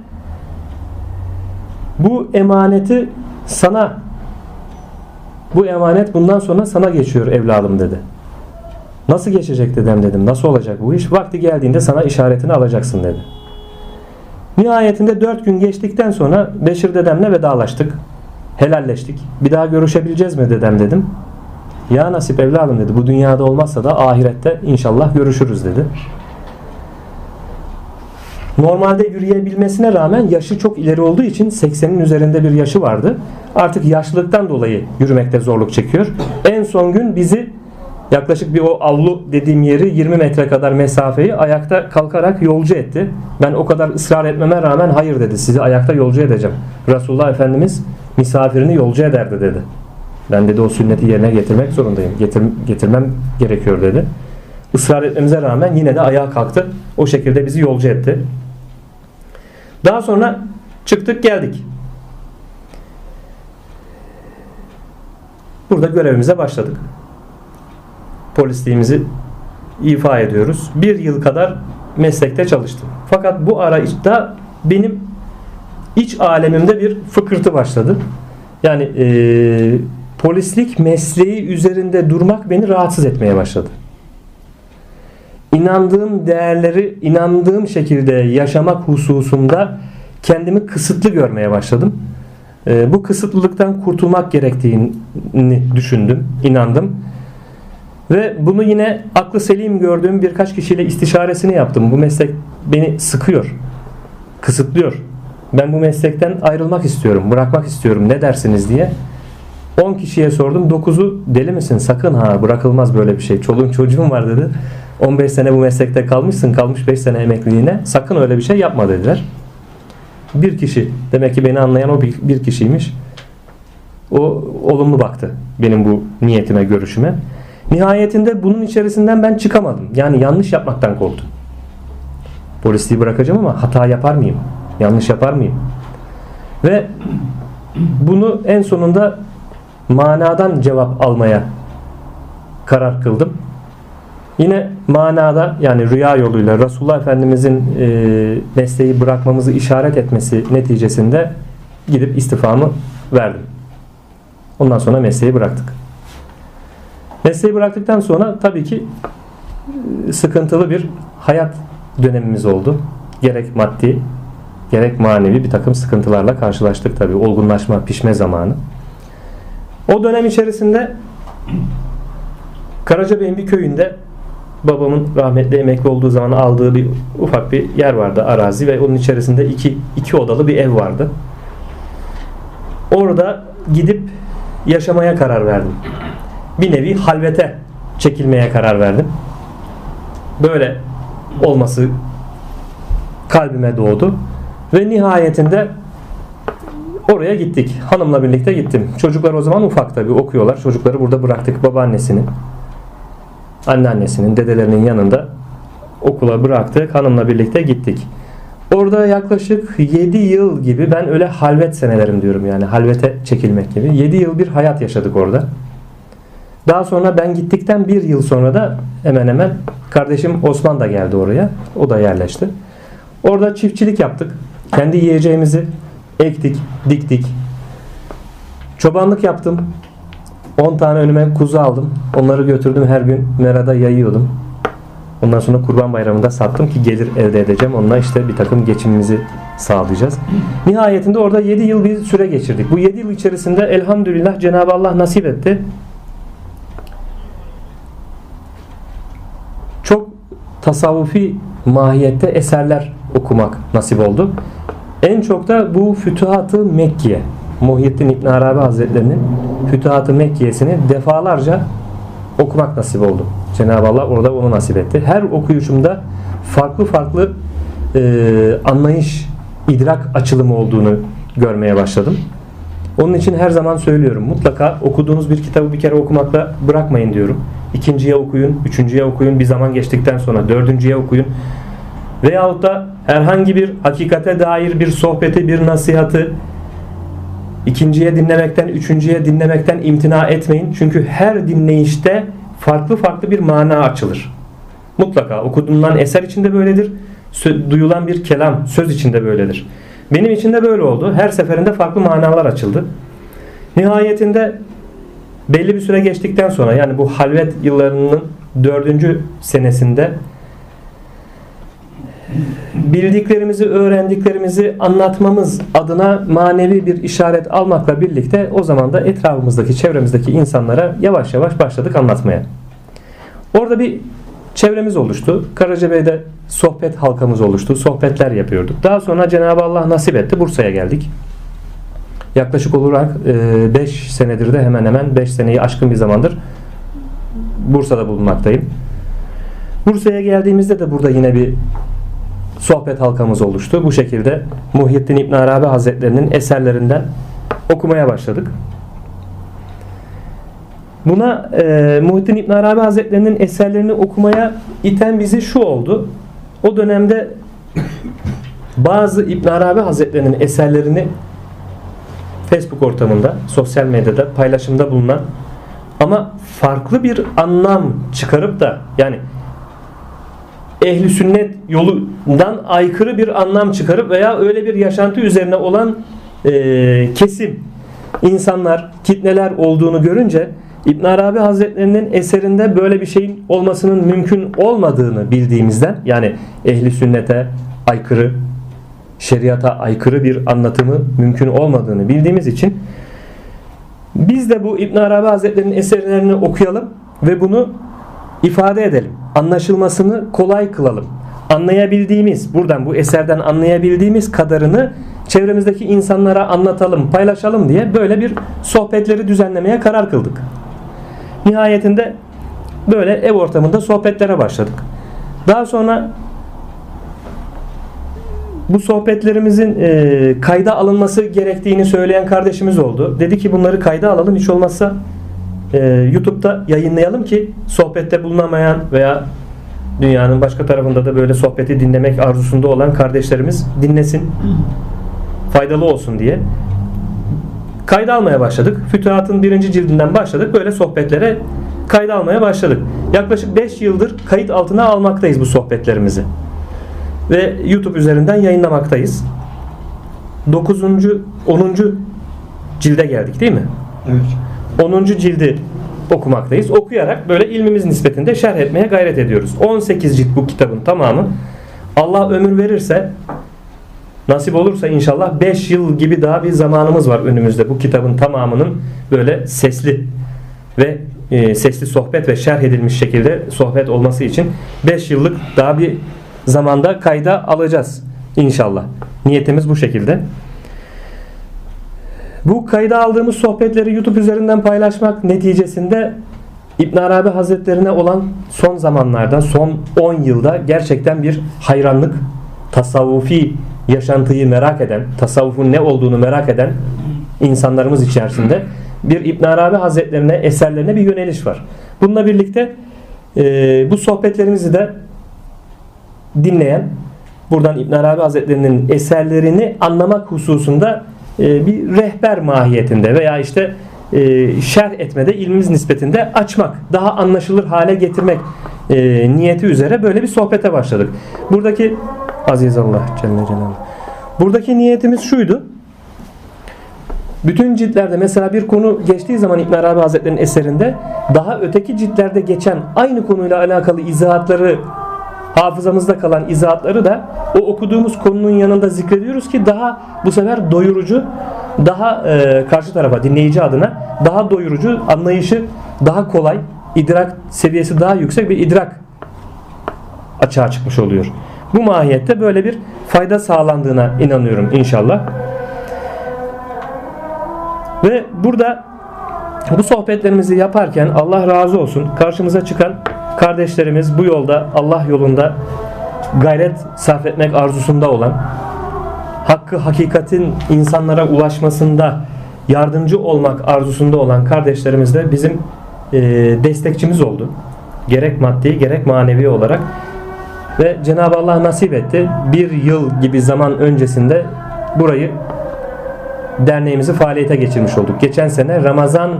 bu emaneti sana bu emanet bundan sonra sana geçiyor evladım dedi. Nasıl geçecek dedem dedim. Nasıl olacak bu iş? Vakti geldiğinde sana işaretini alacaksın dedi. Nihayetinde dört gün geçtikten sonra Beşir dedemle vedalaştık. Helalleştik. Bir daha görüşebileceğiz mi dedem dedim. Ya nasip evladım dedi. Bu dünyada olmazsa da ahirette inşallah görüşürüz dedi. Normalde yürüyebilmesine rağmen yaşı çok ileri olduğu için 80'in üzerinde bir yaşı vardı. Artık yaşlılıktan dolayı yürümekte zorluk çekiyor. En son gün bizi yaklaşık bir o avlu dediğim yeri 20 metre kadar mesafeyi ayakta kalkarak yolcu etti. Ben o kadar ısrar etmeme rağmen hayır dedi sizi ayakta yolcu edeceğim. Resulullah Efendimiz misafirini yolcu ederdi dedi. Ben dedi o sünneti yerine getirmek zorundayım. Getir, getirmem gerekiyor dedi. Israr etmemize rağmen yine de ayağa kalktı. O şekilde bizi yolcu etti. Daha sonra çıktık geldik. Burada görevimize başladık. Polisliğimizi ifa ediyoruz. Bir yıl kadar meslekte çalıştım. Fakat bu arayışta benim iç alemimde bir fıkırtı başladı. Yani e, polislik mesleği üzerinde durmak beni rahatsız etmeye başladı. İnandığım değerleri inandığım şekilde yaşamak hususunda kendimi kısıtlı görmeye başladım. E, bu kısıtlılıktan kurtulmak gerektiğini düşündüm, inandım. Ve bunu yine aklı selim gördüğüm birkaç kişiyle istişaresini yaptım. Bu meslek beni sıkıyor, kısıtlıyor. Ben bu meslekten ayrılmak istiyorum, bırakmak istiyorum ne dersiniz diye. 10 kişiye sordum. 9'u deli misin? Sakın ha bırakılmaz böyle bir şey. Çoluğun çocuğun var dedi. 15 sene bu meslekte kalmışsın. Kalmış 5 sene emekliliğine. Sakın öyle bir şey yapma dediler. Bir kişi. Demek ki beni anlayan o bir, kişiymiş. O olumlu baktı benim bu niyetime, görüşüme. Nihayetinde bunun içerisinden ben çıkamadım. Yani yanlış yapmaktan korktum. Polisliği bırakacağım ama hata yapar mıyım? Yanlış yapar mıyım? Ve bunu en sonunda manadan cevap almaya karar kıldım. Yine manada yani rüya yoluyla Resulullah Efendimizin e, mesleği bırakmamızı işaret etmesi neticesinde gidip istifamı verdim. Ondan sonra mesleği bıraktık. Mesleği bıraktıktan sonra tabii ki e, sıkıntılı bir hayat dönemimiz oldu. Gerek maddi gerek manevi bir takım sıkıntılarla karşılaştık tabii. Olgunlaşma, pişme zamanı. O dönem içerisinde Karacabey'in bir köyünde babamın rahmetli emekli olduğu zaman aldığı bir ufak bir yer vardı arazi ve onun içerisinde iki, iki odalı bir ev vardı. Orada gidip yaşamaya karar verdim. Bir nevi halvete çekilmeye karar verdim. Böyle olması kalbime doğdu. Ve nihayetinde oraya gittik. Hanımla birlikte gittim. Çocuklar o zaman ufak tabii okuyorlar. Çocukları burada bıraktık babaannesinin, anneannesinin, dedelerinin yanında okula bıraktık. Hanımla birlikte gittik. Orada yaklaşık 7 yıl gibi ben öyle halvet senelerim diyorum yani halvete çekilmek gibi. 7 yıl bir hayat yaşadık orada. Daha sonra ben gittikten bir yıl sonra da hemen hemen kardeşim Osman da geldi oraya. O da yerleşti. Orada çiftçilik yaptık. Kendi yiyeceğimizi ektik, diktik. Çobanlık yaptım. 10 tane önüme kuzu aldım. Onları götürdüm her gün merada yayıyordum. Ondan sonra kurban bayramında sattım ki gelir elde edeceğim. Onunla işte bir takım geçimimizi sağlayacağız. Nihayetinde orada 7 yıl bir süre geçirdik. Bu 7 yıl içerisinde elhamdülillah Cenab-ı Allah nasip etti. Çok tasavvufi mahiyette eserler okumak nasip oldu. En çok da bu Fütuhat-ı Mekkiye, Muhyiddin İbn Arabi Hazretleri'nin Fütuhat-ı Mekkiye'sini defalarca okumak nasip oldu. Cenab-ı Allah orada onu nasip etti. Her okuyuşumda farklı farklı e, anlayış, idrak açılımı olduğunu görmeye başladım. Onun için her zaman söylüyorum. Mutlaka okuduğunuz bir kitabı bir kere okumakla bırakmayın diyorum. İkinciye okuyun, üçüncüye okuyun, bir zaman geçtikten sonra dördüncüye okuyun. Veyahut da herhangi bir hakikate dair bir sohbeti, bir nasihatı ikinciye dinlemekten, üçüncüye dinlemekten imtina etmeyin. Çünkü her dinleyişte farklı farklı bir mana açılır. Mutlaka okuduğundan eser içinde böyledir. Duyulan bir kelam, söz içinde böyledir. Benim için de böyle oldu. Her seferinde farklı manalar açıldı. Nihayetinde belli bir süre geçtikten sonra yani bu halvet yıllarının dördüncü senesinde bildiklerimizi, öğrendiklerimizi anlatmamız adına manevi bir işaret almakla birlikte o zaman da etrafımızdaki, çevremizdeki insanlara yavaş yavaş başladık anlatmaya. Orada bir çevremiz oluştu. Karacabey'de sohbet halkamız oluştu. Sohbetler yapıyorduk. Daha sonra Cenab-ı Allah nasip etti. Bursa'ya geldik. Yaklaşık olarak 5 senedir de hemen hemen 5 seneyi aşkın bir zamandır Bursa'da bulunmaktayım. Bursa'ya geldiğimizde de burada yine bir sohbet halkamız oluştu. Bu şekilde Muhyiddin İbn Arabi Hazretlerinin eserlerinden okumaya başladık. Buna e, Muhyiddin İbn Arabi Hazretlerinin eserlerini okumaya iten bizi şu oldu. O dönemde bazı İbn Arabi Hazretlerinin eserlerini Facebook ortamında, sosyal medyada paylaşımda bulunan ama farklı bir anlam çıkarıp da yani ehli sünnet yolundan aykırı bir anlam çıkarıp veya öyle bir yaşantı üzerine olan e, kesim insanlar, kitleler olduğunu görünce İbn Arabi Hazretlerinin eserinde böyle bir şeyin olmasının mümkün olmadığını bildiğimizden yani ehli sünnete aykırı, şeriata aykırı bir anlatımı mümkün olmadığını bildiğimiz için biz de bu İbn Arabi Hazretlerinin eserlerini okuyalım ve bunu ifade edelim. Anlaşılmasını kolay kılalım. Anlayabildiğimiz, buradan bu eserden anlayabildiğimiz kadarını çevremizdeki insanlara anlatalım, paylaşalım diye böyle bir sohbetleri düzenlemeye karar kıldık. Nihayetinde böyle ev ortamında sohbetlere başladık. Daha sonra bu sohbetlerimizin e, kayda alınması gerektiğini söyleyen kardeşimiz oldu. Dedi ki bunları kayda alalım hiç olmazsa e, YouTube'da yayınlayalım ki sohbette bulunamayan veya dünyanın başka tarafında da böyle sohbeti dinlemek arzusunda olan kardeşlerimiz dinlesin. Faydalı olsun diye. Kayda almaya başladık. Fütuhat'ın birinci cildinden başladık. Böyle sohbetlere kayda almaya başladık. Yaklaşık 5 yıldır kayıt altına almaktayız bu sohbetlerimizi. Ve YouTube üzerinden yayınlamaktayız. 9. 10. cilde geldik değil mi? Evet. 10. cildi okumaktayız. Okuyarak böyle ilmimiz nispetinde şerh etmeye gayret ediyoruz. 18 cilt bu kitabın tamamı. Allah ömür verirse nasip olursa inşallah 5 yıl gibi daha bir zamanımız var önümüzde bu kitabın tamamının böyle sesli ve e, sesli sohbet ve şerh edilmiş şekilde sohbet olması için 5 yıllık daha bir zamanda kayda alacağız inşallah. Niyetimiz bu şekilde. Bu kayda aldığımız sohbetleri YouTube üzerinden paylaşmak neticesinde İbn Arabi Hazretlerine olan son zamanlarda, son 10 yılda gerçekten bir hayranlık, tasavvufi yaşantıyı merak eden, tasavvufun ne olduğunu merak eden insanlarımız içerisinde bir İbn Arabi Hazretlerine, eserlerine bir yöneliş var. Bununla birlikte e, bu sohbetlerimizi de dinleyen, buradan İbn Arabi Hazretlerinin eserlerini anlamak hususunda e, bir rehber mahiyetinde veya işte e, şerh etmede ilmimiz nispetinde açmak, daha anlaşılır hale getirmek e, niyeti üzere böyle bir sohbete başladık. Buradaki Aziz Allah Celle Celaluhu. Buradaki niyetimiz şuydu. bütün ciltlerde mesela bir konu geçtiği zaman İbn Arabi Hazretleri'nin eserinde daha öteki ciltlerde geçen aynı konuyla alakalı izahatları hafızamızda kalan izahatları da o okuduğumuz konunun yanında zikrediyoruz ki daha bu sefer doyurucu, daha e, karşı tarafa dinleyici adına daha doyurucu, anlayışı daha kolay, idrak seviyesi daha yüksek bir idrak açığa çıkmış oluyor. Bu mahiyette böyle bir fayda sağlandığına inanıyorum inşallah. Ve burada bu sohbetlerimizi yaparken Allah razı olsun karşımıza çıkan kardeşlerimiz bu yolda Allah yolunda gayret sarf etmek arzusunda olan hakkı hakikatin insanlara ulaşmasında yardımcı olmak arzusunda olan kardeşlerimiz de bizim e, destekçimiz oldu. Gerek maddi gerek manevi olarak ve Cenab-ı Allah nasip etti. Bir yıl gibi zaman öncesinde burayı derneğimizi faaliyete geçirmiş olduk. Geçen sene Ramazan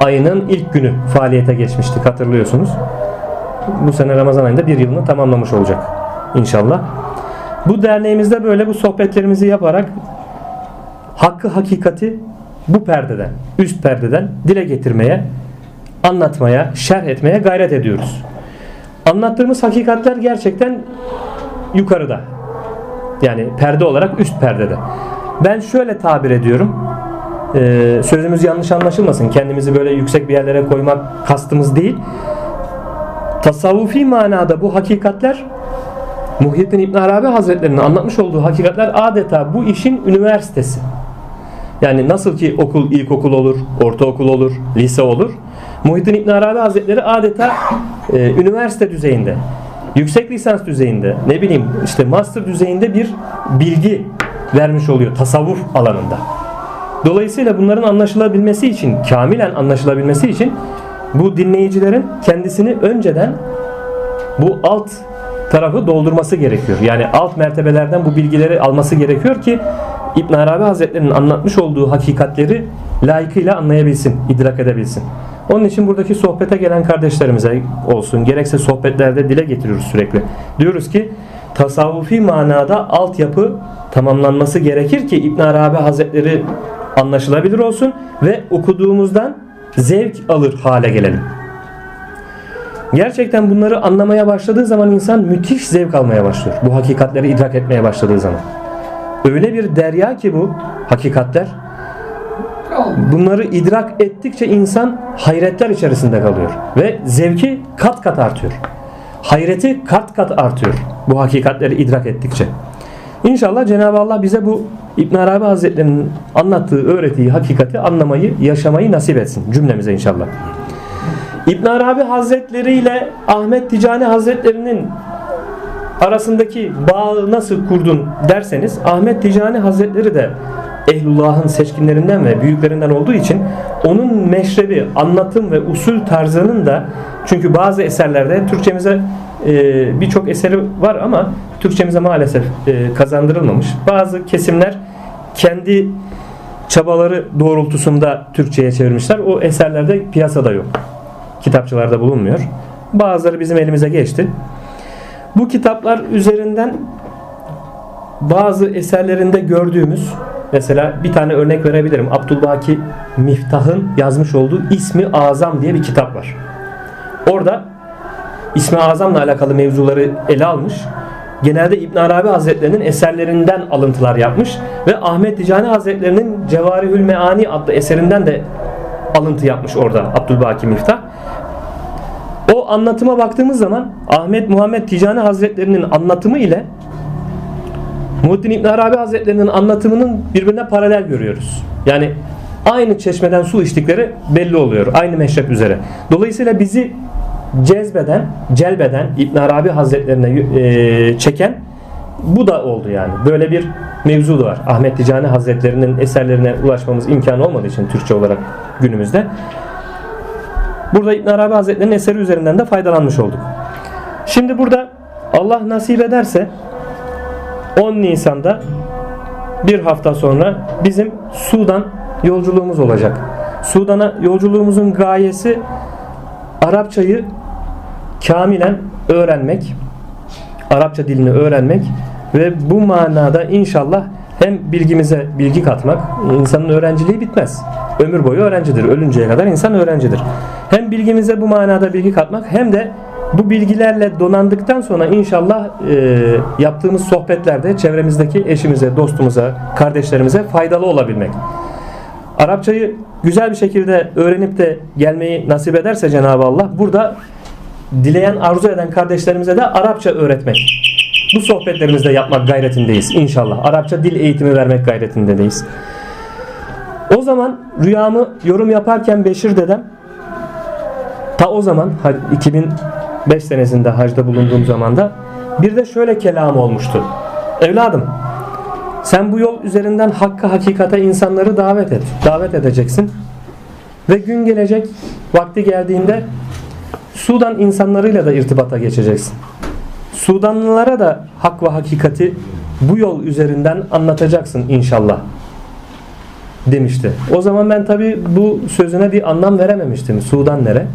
ayının ilk günü faaliyete geçmiştik hatırlıyorsunuz. Bu sene Ramazan ayında bir yılını tamamlamış olacak inşallah. Bu derneğimizde böyle bu sohbetlerimizi yaparak hakkı hakikati bu perdeden, üst perdeden dile getirmeye, anlatmaya, şerh etmeye gayret ediyoruz. Anlattığımız hakikatler gerçekten yukarıda. Yani perde olarak üst perdede. Ben şöyle tabir ediyorum. Ee, sözümüz yanlış anlaşılmasın. Kendimizi böyle yüksek bir yerlere koymak kastımız değil. Tasavvufi manada bu hakikatler Muhyiddin İbn Arabi Hazretleri'nin anlatmış olduğu hakikatler adeta bu işin üniversitesi. Yani nasıl ki okul ilkokul olur, ortaokul olur, lise olur. Muhyiddin İbn Arabi Hazretleri adeta e, üniversite düzeyinde, yüksek lisans düzeyinde, ne bileyim işte master düzeyinde bir bilgi vermiş oluyor tasavvuf alanında. Dolayısıyla bunların anlaşılabilmesi için, kamilen anlaşılabilmesi için bu dinleyicilerin kendisini önceden bu alt tarafı doldurması gerekiyor. Yani alt mertebelerden bu bilgileri alması gerekiyor ki İbn Arabi Hazretleri'nin anlatmış olduğu hakikatleri layıkıyla anlayabilsin, idrak edebilsin. Onun için buradaki sohbete gelen kardeşlerimize olsun, gerekse sohbetlerde dile getiriyoruz sürekli. Diyoruz ki tasavvufi manada altyapı tamamlanması gerekir ki İbn Arabi Hazretleri anlaşılabilir olsun ve okuduğumuzdan zevk alır hale gelelim. Gerçekten bunları anlamaya başladığı zaman insan müthiş zevk almaya başlıyor. Bu hakikatleri idrak etmeye başladığı zaman. Öyle bir derya ki bu hakikatler. Bunları idrak ettikçe insan hayretler içerisinde kalıyor. Ve zevki kat kat artıyor. Hayreti kat kat artıyor. Bu hakikatleri idrak ettikçe. İnşallah Cenab-ı Allah bize bu İbn Arabi Hazretleri'nin anlattığı, öğrettiği hakikati anlamayı, yaşamayı nasip etsin cümlemize inşallah. İbn Arabi Hazretleri ile Ahmet Ticani Hazretleri'nin arasındaki bağı nasıl kurdun derseniz Ahmet Ticani Hazretleri de Ehlullah'ın seçkinlerinden ve büyüklerinden olduğu için onun meşrebi, anlatım ve usul tarzının da çünkü bazı eserlerde Türkçemize e, birçok eseri var ama Türkçemize maalesef e, kazandırılmamış. Bazı kesimler kendi çabaları doğrultusunda Türkçe'ye çevirmişler. O eserlerde piyasada yok. Kitapçılarda bulunmuyor. Bazıları bizim elimize geçti. Bu kitaplar üzerinden bazı eserlerinde gördüğümüz mesela bir tane örnek verebilirim. Abdülbaki Miftah'ın yazmış olduğu İsmi Azam diye bir kitap var. Orada İsmi Azam'la alakalı mevzuları ele almış. Genelde İbn Arabi Hazretlerinin eserlerinden alıntılar yapmış ve Ahmet Ticani Hazretlerinin Cevarihül Meani adlı eserinden de alıntı yapmış orada Abdülbaki Miftah. O anlatıma baktığımız zaman Ahmet Muhammed Ticani Hazretlerinin anlatımı ile Muhittin İbn Arabi Hazretlerinin anlatımının birbirine paralel görüyoruz. Yani aynı çeşmeden su içtikleri belli oluyor. Aynı meşrep üzere. Dolayısıyla bizi cezbeden, celbeden İbn Arabi Hazretlerine e, çeken bu da oldu yani. Böyle bir mevzu da var. Ahmet Ticani Hazretlerinin eserlerine ulaşmamız imkanı olmadığı için Türkçe olarak günümüzde. Burada İbn Arabi Hazretleri'nin eseri üzerinden de faydalanmış olduk. Şimdi burada Allah nasip ederse 10 Nisan'da bir hafta sonra bizim Sudan yolculuğumuz olacak. Sudan'a yolculuğumuzun gayesi Arapçayı kamilen öğrenmek, Arapça dilini öğrenmek ve bu manada inşallah Hem bilgimize bilgi katmak, insanın öğrenciliği bitmez. Ömür boyu öğrencidir. Ölünceye kadar insan öğrencidir. Hem bilgimize bu manada bilgi katmak hem de bu bilgilerle donandıktan sonra inşallah e, yaptığımız sohbetlerde çevremizdeki eşimize, dostumuza, kardeşlerimize faydalı olabilmek. Arapçayı güzel bir şekilde öğrenip de gelmeyi nasip ederse Cenab-ı Allah burada dileyen, arzu eden kardeşlerimize de Arapça öğretmek. Bu sohbetlerimizde yapmak gayretindeyiz inşallah. Arapça dil eğitimi vermek gayretindeyiz. O zaman rüyamı yorum yaparken Beşir dedem ta o zaman 2005 senesinde hacda bulunduğum zamanda bir de şöyle kelam olmuştu. Evladım sen bu yol üzerinden hakka hakikate insanları davet et. Davet edeceksin. Ve gün gelecek vakti geldiğinde Sudan insanlarıyla da irtibata geçeceksin. Sudanlılara da hak ve hakikati bu yol üzerinden anlatacaksın inşallah demişti. O zaman ben tabi bu sözüne bir anlam verememiştim. Sudan nere?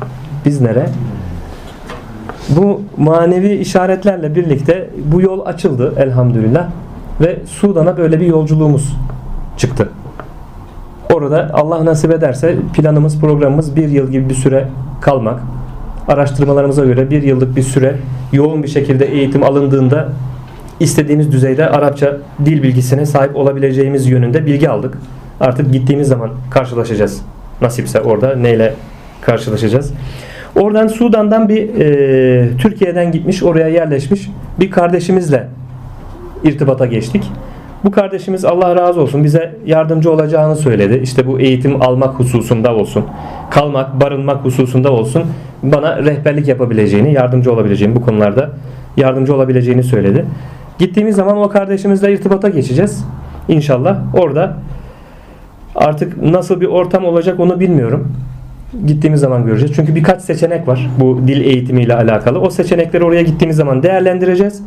Biz nere? Bu manevi işaretlerle birlikte bu yol açıldı elhamdülillah ve Sudan'a böyle bir yolculuğumuz çıktı. Orada Allah nasip ederse planımız programımız bir yıl gibi bir süre kalmak. Araştırmalarımıza göre bir yıllık bir süre yoğun bir şekilde eğitim alındığında istediğimiz düzeyde Arapça dil bilgisine sahip olabileceğimiz yönünde bilgi aldık. Artık gittiğimiz zaman karşılaşacağız. Nasipse orada neyle karşılaşacağız. Oradan Sudan'dan bir e, Türkiye'den gitmiş oraya yerleşmiş bir kardeşimizle irtibata geçtik. Bu kardeşimiz Allah razı olsun bize yardımcı olacağını söyledi. İşte bu eğitim almak hususunda olsun, kalmak, barınmak hususunda olsun bana rehberlik yapabileceğini, yardımcı olabileceğini bu konularda yardımcı olabileceğini söyledi. Gittiğimiz zaman o kardeşimizle irtibata geçeceğiz. İnşallah orada artık nasıl bir ortam olacak onu bilmiyorum. Gittiğimiz zaman göreceğiz. Çünkü birkaç seçenek var bu dil eğitimiyle alakalı. O seçenekleri oraya gittiğimiz zaman değerlendireceğiz.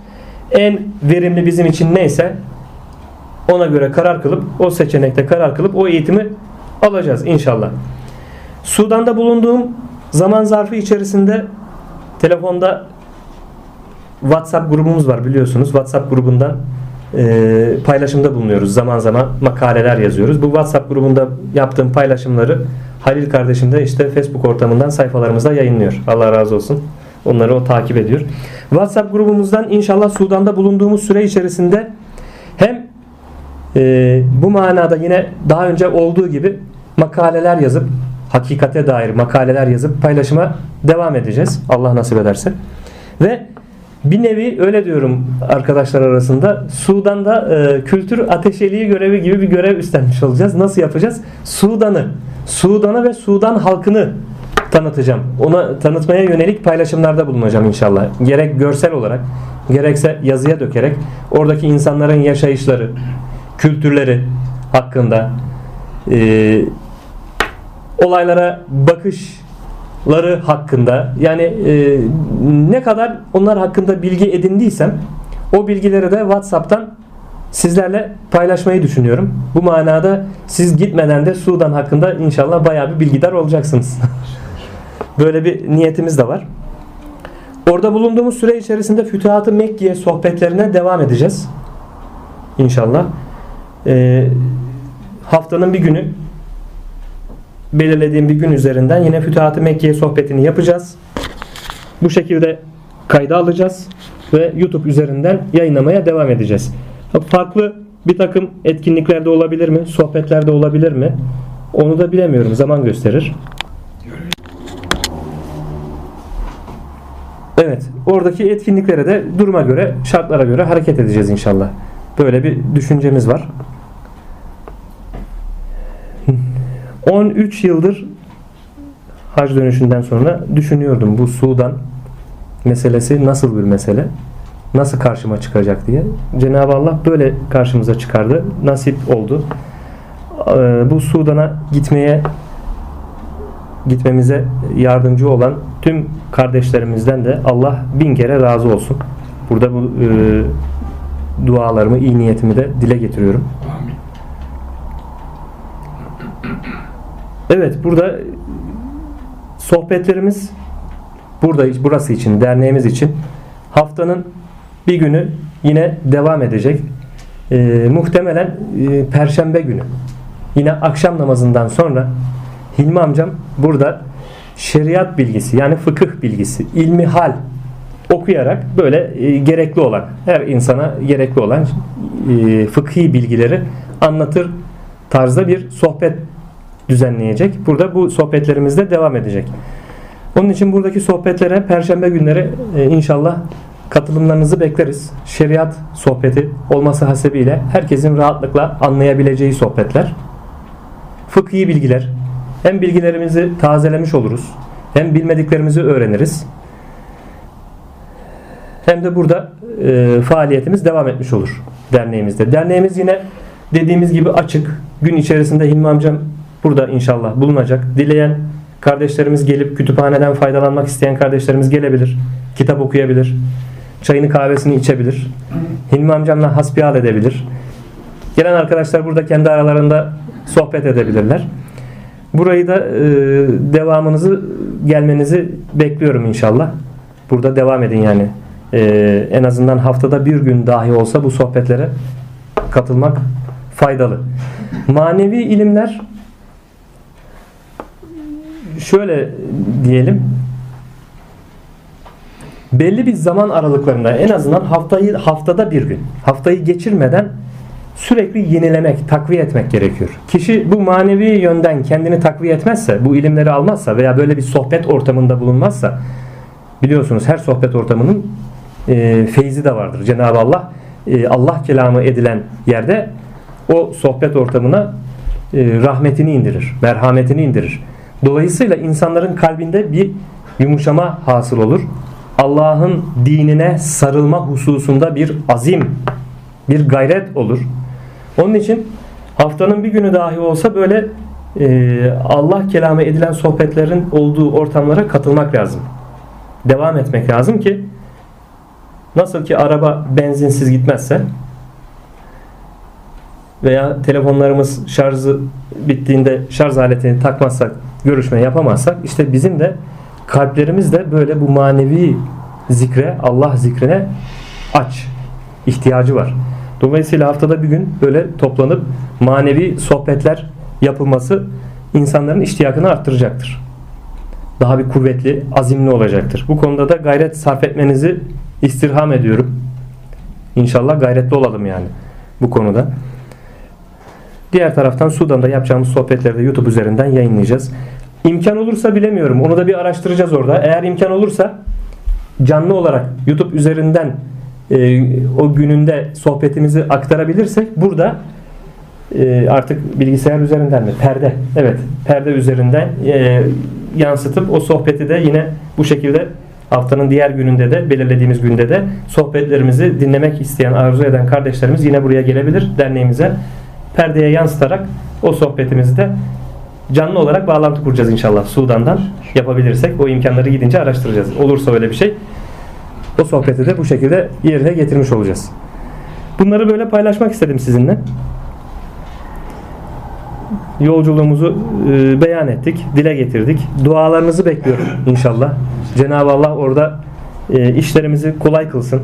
En verimli bizim için neyse ona göre karar kılıp o seçenekte karar kılıp o eğitimi alacağız inşallah. Sudan'da bulunduğum zaman zarfı içerisinde telefonda WhatsApp grubumuz var biliyorsunuz. WhatsApp grubundan e, paylaşımda bulunuyoruz. Zaman zaman makaleler yazıyoruz. Bu WhatsApp grubunda yaptığım paylaşımları Halil kardeşim de işte Facebook ortamından sayfalarımızda yayınlıyor. Allah razı olsun. Onları o takip ediyor. WhatsApp grubumuzdan inşallah Sudan'da bulunduğumuz süre içerisinde e, bu manada yine daha önce olduğu gibi makaleler yazıp hakikate dair makaleler yazıp paylaşıma devam edeceğiz. Allah nasip ederse. Ve bir nevi öyle diyorum arkadaşlar arasında Sudan'da e, kültür ateşeliği görevi gibi bir görev üstlenmiş olacağız. Nasıl yapacağız? Sudan'ı, Sudan'ı ve Sudan halkını tanıtacağım. Ona tanıtmaya yönelik paylaşımlarda bulunacağım inşallah. Gerek görsel olarak gerekse yazıya dökerek oradaki insanların yaşayışları, kültürleri hakkında e, olaylara bakışları hakkında yani e, ne kadar onlar hakkında bilgi edindiysem o bilgileri de WhatsApp'tan sizlerle paylaşmayı düşünüyorum. Bu manada siz gitmeden de Sudan hakkında inşallah bayağı bir bilgidar olacaksınız. Böyle bir niyetimiz de var. Orada bulunduğumuz süre içerisinde Fütuhat-ı Mekke'ye sohbetlerine devam edeceğiz. İnşallah. Ee, haftanın bir günü belirlediğim bir gün üzerinden yine Fütuhat-ı Mekke'ye sohbetini yapacağız. Bu şekilde kayda alacağız ve YouTube üzerinden yayınlamaya devam edeceğiz. Farklı bir takım etkinliklerde olabilir mi? Sohbetlerde olabilir mi? Onu da bilemiyorum. Zaman gösterir. Evet. Oradaki etkinliklere de duruma göre, şartlara göre hareket edeceğiz inşallah. Böyle bir düşüncemiz var. 13 yıldır hac dönüşünden sonra düşünüyordum bu Sudan meselesi nasıl bir mesele? Nasıl karşıma çıkacak diye. Cenab-ı Allah böyle karşımıza çıkardı. Nasip oldu. Ee, bu Sudan'a gitmeye gitmemize yardımcı olan tüm kardeşlerimizden de Allah bin kere razı olsun. Burada bu e, dualarımı, iyi niyetimi de dile getiriyorum. Evet burada sohbetlerimiz burada burası için, derneğimiz için haftanın bir günü yine devam edecek. e, muhtemelen e, Perşembe günü yine akşam namazından sonra Hilmi amcam burada şeriat bilgisi yani fıkıh bilgisi, ilmi hal okuyarak böyle e, gerekli olan her insana gerekli olan e, fıkhi bilgileri anlatır tarzda bir sohbet düzenleyecek. Burada bu sohbetlerimizde devam edecek. Onun için buradaki sohbetlere perşembe günleri e, inşallah katılımlarınızı bekleriz. Şeriat sohbeti olması hasebiyle herkesin rahatlıkla anlayabileceği sohbetler. Fıkhi bilgiler. Hem bilgilerimizi tazelemiş oluruz. Hem bilmediklerimizi öğreniriz. Hem de burada e, faaliyetimiz devam etmiş olur derneğimizde. Derneğimiz yine dediğimiz gibi açık. Gün içerisinde Hilmi amcam burada inşallah bulunacak. Dileyen kardeşlerimiz gelip kütüphaneden faydalanmak isteyen kardeşlerimiz gelebilir. Kitap okuyabilir. Çayını kahvesini içebilir. Hilmi amcamla hasbihal edebilir. Gelen arkadaşlar burada kendi aralarında sohbet edebilirler. Burayı da e, devamınızı gelmenizi bekliyorum inşallah. Burada devam edin yani. E, en azından haftada bir gün dahi olsa bu sohbetlere katılmak faydalı. Manevi ilimler şöyle diyelim belli bir zaman aralıklarında en azından haftayı haftada bir gün haftayı geçirmeden sürekli yenilemek, takviye etmek gerekiyor. Kişi bu manevi yönden kendini takviye etmezse, bu ilimleri almazsa veya böyle bir sohbet ortamında bulunmazsa biliyorsunuz her sohbet ortamının e, feyzi de vardır. Cenab-ı Allah e, Allah kelamı edilen yerde o sohbet ortamına e, rahmetini indirir, merhametini indirir. Dolayısıyla insanların kalbinde bir yumuşama hasıl olur. Allah'ın dinine sarılma hususunda bir azim, bir gayret olur. Onun için haftanın bir günü dahi olsa böyle e, Allah kelamı edilen sohbetlerin olduğu ortamlara katılmak lazım. Devam etmek lazım ki nasıl ki araba benzinsiz gitmezse veya telefonlarımız şarjı bittiğinde şarj aletini takmazsak, görüşme yapamazsak işte bizim de kalplerimiz de böyle bu manevi zikre, Allah zikrine aç ihtiyacı var. Dolayısıyla haftada bir gün böyle toplanıp manevi sohbetler yapılması insanların iştiyakını arttıracaktır. Daha bir kuvvetli, azimli olacaktır. Bu konuda da gayret sarf etmenizi istirham ediyorum. İnşallah gayretli olalım yani bu konuda. Diğer taraftan Sudan'da yapacağımız sohbetleri de YouTube üzerinden yayınlayacağız. İmkan olursa bilemiyorum. Onu da bir araştıracağız orada. Eğer imkan olursa canlı olarak YouTube üzerinden e, o gününde sohbetimizi aktarabilirsek burada e, artık bilgisayar üzerinden mi? Perde. Evet. Perde üzerinden e, yansıtıp o sohbeti de yine bu şekilde haftanın diğer gününde de belirlediğimiz günde de sohbetlerimizi dinlemek isteyen arzu eden kardeşlerimiz yine buraya gelebilir derneğimize perdeye yansıtarak o sohbetimizi de canlı olarak bağlantı kuracağız inşallah Sudan'dan yapabilirsek o imkanları gidince araştıracağız. Olursa öyle bir şey o sohbeti de bu şekilde yerine getirmiş olacağız. Bunları böyle paylaşmak istedim sizinle. Yolculuğumuzu e, beyan ettik, dile getirdik. Dualarınızı bekliyorum inşallah. Cenab-ı Allah orada e, işlerimizi kolay kılsın.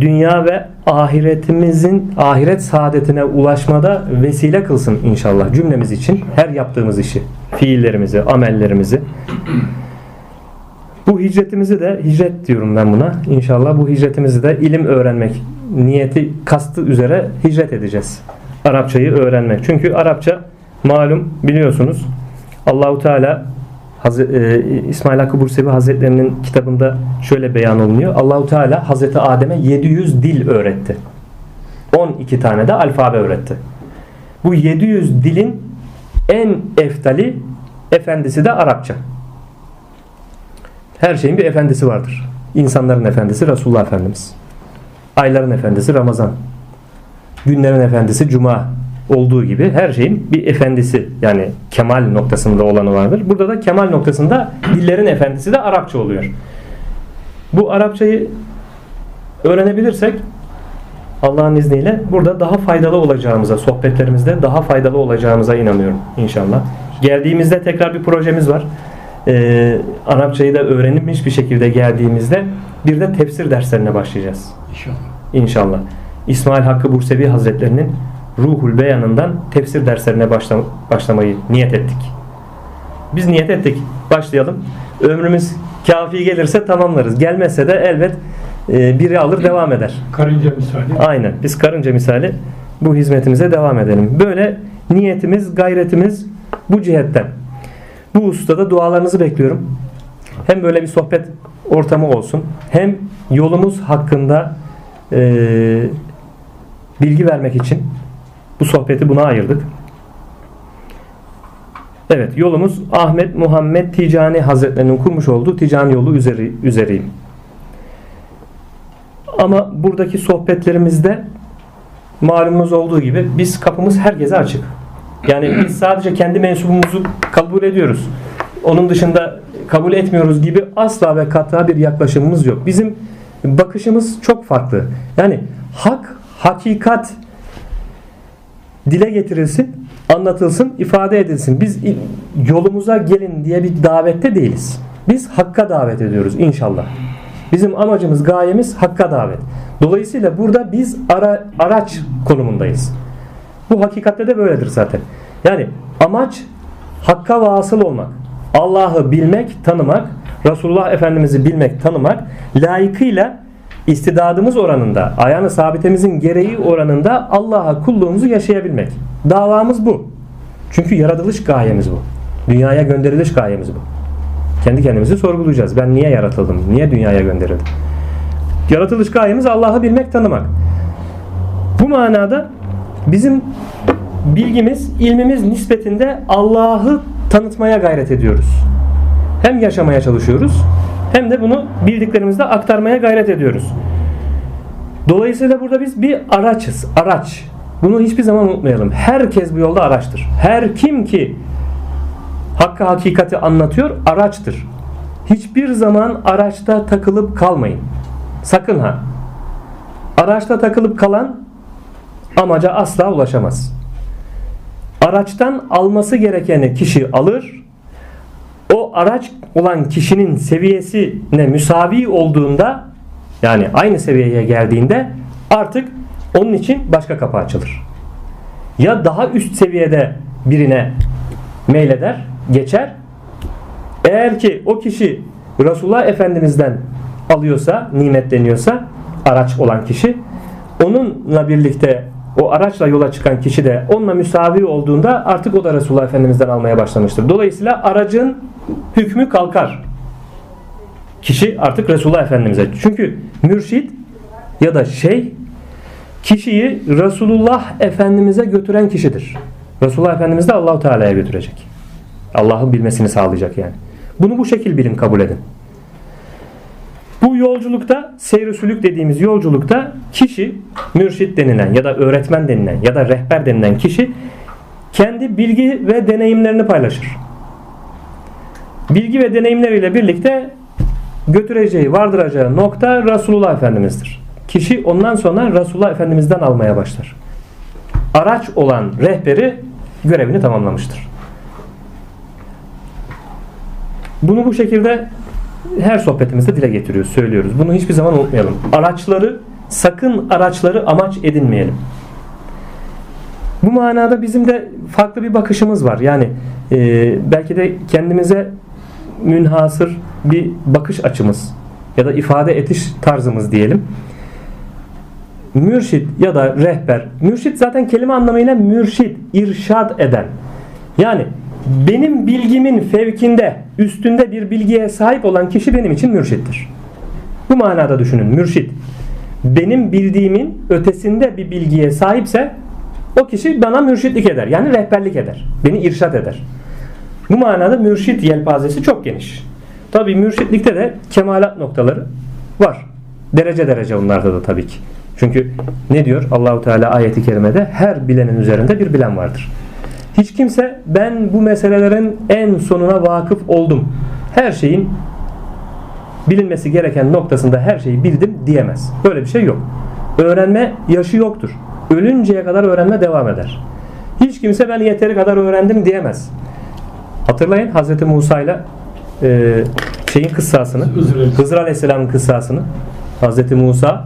Dünya ve ahiretimizin ahiret saadetine ulaşmada vesile kılsın inşallah cümlemiz için her yaptığımız işi, fiillerimizi, amellerimizi. Bu hicretimizi de hicret diyorum ben buna. İnşallah bu hicretimizi de ilim öğrenmek niyeti kastı üzere hicret edeceğiz. Arapçayı öğrenmek. Çünkü Arapça malum biliyorsunuz Allahu Teala Haz e, İsmail Hakkı Bursevi Hazretlerinin kitabında şöyle beyan olunuyor. Allahu Teala Hazreti Adem'e 700 dil öğretti. 12 tane de alfabe öğretti. Bu 700 dilin en eftali efendisi de Arapça. Her şeyin bir efendisi vardır. İnsanların efendisi Resulullah Efendimiz. Ayların efendisi Ramazan. Günlerin efendisi Cuma olduğu gibi her şeyin bir efendisi yani kemal noktasında olanı vardır. Burada da kemal noktasında dillerin efendisi de Arapça oluyor. Bu Arapçayı öğrenebilirsek Allah'ın izniyle burada daha faydalı olacağımıza, sohbetlerimizde daha faydalı olacağımıza inanıyorum inşallah. Geldiğimizde tekrar bir projemiz var. Ee, Arapçayı da öğrenilmiş bir şekilde geldiğimizde bir de tefsir derslerine başlayacağız. İnşallah. İnşallah. İsmail Hakkı Bursevi Hazretlerinin Ruhul Beyanından tefsir derslerine başla, başlamayı niyet ettik. Biz niyet ettik. Başlayalım. Ömrümüz kafi gelirse tamamlarız. Gelmezse de elbet e, biri alır devam eder. Karınca misali. Aynen. Biz karınca misali bu hizmetimize devam edelim. Böyle niyetimiz, gayretimiz bu cihetten. Bu ustada dualarınızı bekliyorum. Hem böyle bir sohbet ortamı olsun. Hem yolumuz hakkında e, bilgi vermek için bu sohbeti buna ayırdık. Evet yolumuz Ahmet Muhammed Ticani Hazretlerinin kurmuş olduğu Ticani yolu üzeri, üzeriyim. Ama buradaki sohbetlerimizde malumunuz olduğu gibi biz kapımız herkese açık. Yani biz sadece kendi mensubumuzu kabul ediyoruz. Onun dışında kabul etmiyoruz gibi asla ve kata bir yaklaşımımız yok. Bizim bakışımız çok farklı. Yani hak, hakikat dile getirilsin, anlatılsın, ifade edilsin. Biz yolumuza gelin diye bir davette değiliz. Biz hakka davet ediyoruz inşallah. Bizim amacımız, gayemiz hakka davet. Dolayısıyla burada biz ara, araç konumundayız. Bu hakikatte de böyledir zaten. Yani amaç hakka vasıl olmak. Allah'ı bilmek, tanımak, Resulullah Efendimiz'i bilmek, tanımak, layıkıyla istidadımız oranında, ayağını sabitemizin gereği oranında Allah'a kulluğumuzu yaşayabilmek. Davamız bu. Çünkü yaratılış gayemiz bu. Dünyaya gönderiliş gayemiz bu. Kendi kendimizi sorgulayacağız. Ben niye yaratıldım? Niye dünyaya gönderildim? Yaratılış gayemiz Allah'ı bilmek, tanımak. Bu manada bizim bilgimiz, ilmimiz nispetinde Allah'ı tanıtmaya gayret ediyoruz. Hem yaşamaya çalışıyoruz hem de bunu bildiklerimizle aktarmaya gayret ediyoruz. Dolayısıyla burada biz bir araçız. Araç. Bunu hiçbir zaman unutmayalım. Herkes bu yolda araçtır. Her kim ki Hakkı hakikati anlatıyor araçtır. Hiçbir zaman araçta takılıp kalmayın. Sakın ha. Araçta takılıp kalan amaca asla ulaşamaz. Araçtan alması gerekeni kişi alır. O araç olan kişinin seviyesine müsavi olduğunda yani aynı seviyeye geldiğinde artık onun için başka kapı açılır. Ya daha üst seviyede birine meyleder geçer. Eğer ki o kişi Resulullah Efendimiz'den alıyorsa, nimetleniyorsa araç olan kişi onunla birlikte o araçla yola çıkan kişi de onunla müsavi olduğunda artık o da Resulullah Efendimiz'den almaya başlamıştır. Dolayısıyla aracın hükmü kalkar. Kişi artık Resulullah Efendimiz'e. Çünkü mürşit ya da şey kişiyi Resulullah Efendimiz'e götüren kişidir. Resulullah Efendimiz de Allahu Teala'ya götürecek. Allah'ın bilmesini sağlayacak yani. Bunu bu şekil bilin kabul edin. Bu yolculukta seyr sülük dediğimiz yolculukta kişi mürşit denilen ya da öğretmen denilen ya da rehber denilen kişi kendi bilgi ve deneyimlerini paylaşır. Bilgi ve deneyimleriyle birlikte götüreceği, vardıracağı nokta Resulullah Efendimiz'dir. Kişi ondan sonra Resulullah Efendimiz'den almaya başlar. Araç olan rehberi görevini tamamlamıştır. Bunu bu şekilde her sohbetimizde dile getiriyoruz, söylüyoruz. Bunu hiçbir zaman unutmayalım. Araçları, sakın araçları amaç edinmeyelim. Bu manada bizim de farklı bir bakışımız var. Yani e, belki de kendimize münhasır bir bakış açımız ya da ifade etiş tarzımız diyelim. Mürşit ya da rehber. Mürşit zaten kelime anlamıyla mürşit, irşad eden. Yani benim bilgimin fevkinde, üstünde bir bilgiye sahip olan kişi benim için mürşittir. Bu manada düşünün. Mürşit. Benim bildiğimin ötesinde bir bilgiye sahipse o kişi bana mürşitlik eder. Yani rehberlik eder. Beni irşat eder. Bu manada mürşit yelpazesi çok geniş. Tabi mürşitlikte de kemalat noktaları var. Derece derece onlarda da tabii ki. Çünkü ne diyor Allahu Teala ayeti kerimede her bilenin üzerinde bir bilen vardır. Hiç kimse ben bu meselelerin en sonuna vakıf oldum. Her şeyin bilinmesi gereken noktasında her şeyi bildim diyemez. Böyle bir şey yok. Öğrenme yaşı yoktur. Ölünceye kadar öğrenme devam eder. Hiç kimse ben yeteri kadar öğrendim diyemez. Hatırlayın Hz. Musa ile e, şeyin kıssasını, Hızır Aleyhisselam'ın kıssasını. Hz. Musa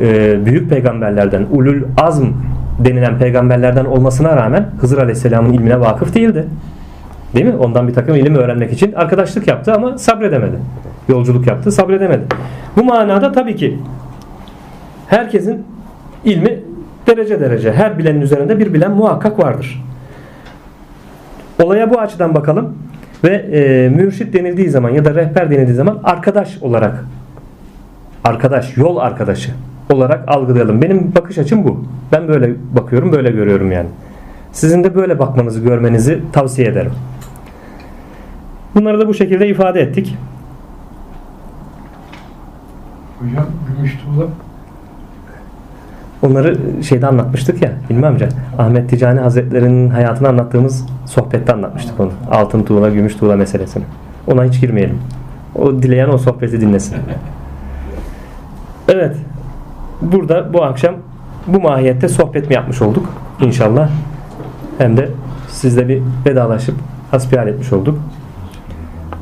e, büyük peygamberlerden, ulul azm denilen peygamberlerden olmasına rağmen Hızır Aleyhisselam'ın ilmine vakıf değildi. Değil mi? Ondan bir takım ilim öğrenmek için arkadaşlık yaptı ama sabredemedi. Yolculuk yaptı, sabredemedi. Bu manada tabii ki herkesin ilmi derece derece. Her bilenin üzerinde bir bilen muhakkak vardır. Olaya bu açıdan bakalım ve e, mürşit denildiği zaman ya da rehber denildiği zaman arkadaş olarak arkadaş, yol arkadaşı olarak algılayalım. Benim bakış açım bu. Ben böyle bakıyorum, böyle görüyorum yani. Sizin de böyle bakmanızı, görmenizi tavsiye ederim. Bunları da bu şekilde ifade ettik. Hocam gümüş tuğla Onları şeyde anlatmıştık ya Hilmi amca. Ahmet Ticani Hazretleri'nin hayatını anlattığımız sohbette anlatmıştık onu. Altın tuğla, gümüş tuğla meselesini. Ona hiç girmeyelim. O dileyen o sohbeti dinlesin. Evet. Burada bu akşam bu mahiyette sohbet mi yapmış olduk inşallah. Hem de sizle bir vedalaşıp hasbihal etmiş olduk.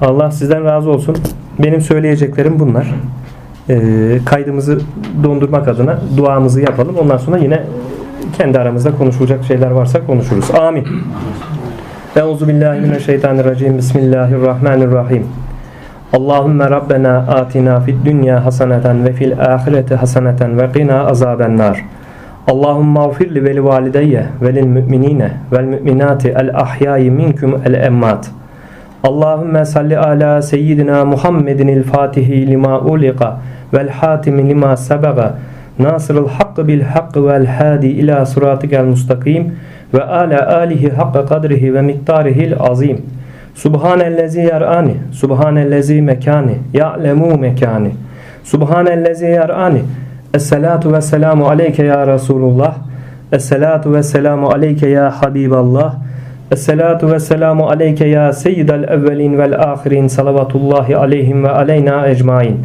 Allah sizden razı olsun. Benim söyleyeceklerim bunlar. Ee, kaydımızı dondurmak adına duamızı yapalım. Ondan sonra yine kendi aramızda konuşulacak şeyler varsa konuşuruz. Amin. Euzu billahi mineşşeytanirracim. Bismillahirrahmanirrahim. Allahümme Rabbena atina fid dünya haseneten ve fil ahireti haseneten ve qina azaben nar. Allahümme ağfir li veli valideyye velil müminine vel müminati el ahyayi minkum el emmat. Allahümme salli ala seyyidina Muhammedin il fatihi lima uliqa vel hatimi lima sebaga nasırıl hakkı bil hakkı vel hadi ila sıratikel mustakim ve ala alihi hakka kadrihi ve miktarihil azim. Subhanellezi yer'ani, subhanellezi mekani, ya'lemu mekani. Subhanellezi yer'ani. Esselatu ve selamu aleyke ya Resulullah. Esselatu ve selamu aleyke ya Habiballah. Esselatu ve selamu aleyke ya seyyidel evvelin vel ahirin salavatullahi aleyhim ve aleyna ecmain.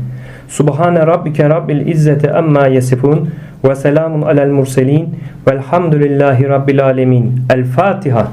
Subhane rabbike rabbil izzeti emma yesifun ve selamun alel murselin velhamdülillahi rabbil alemin. El Fatiha.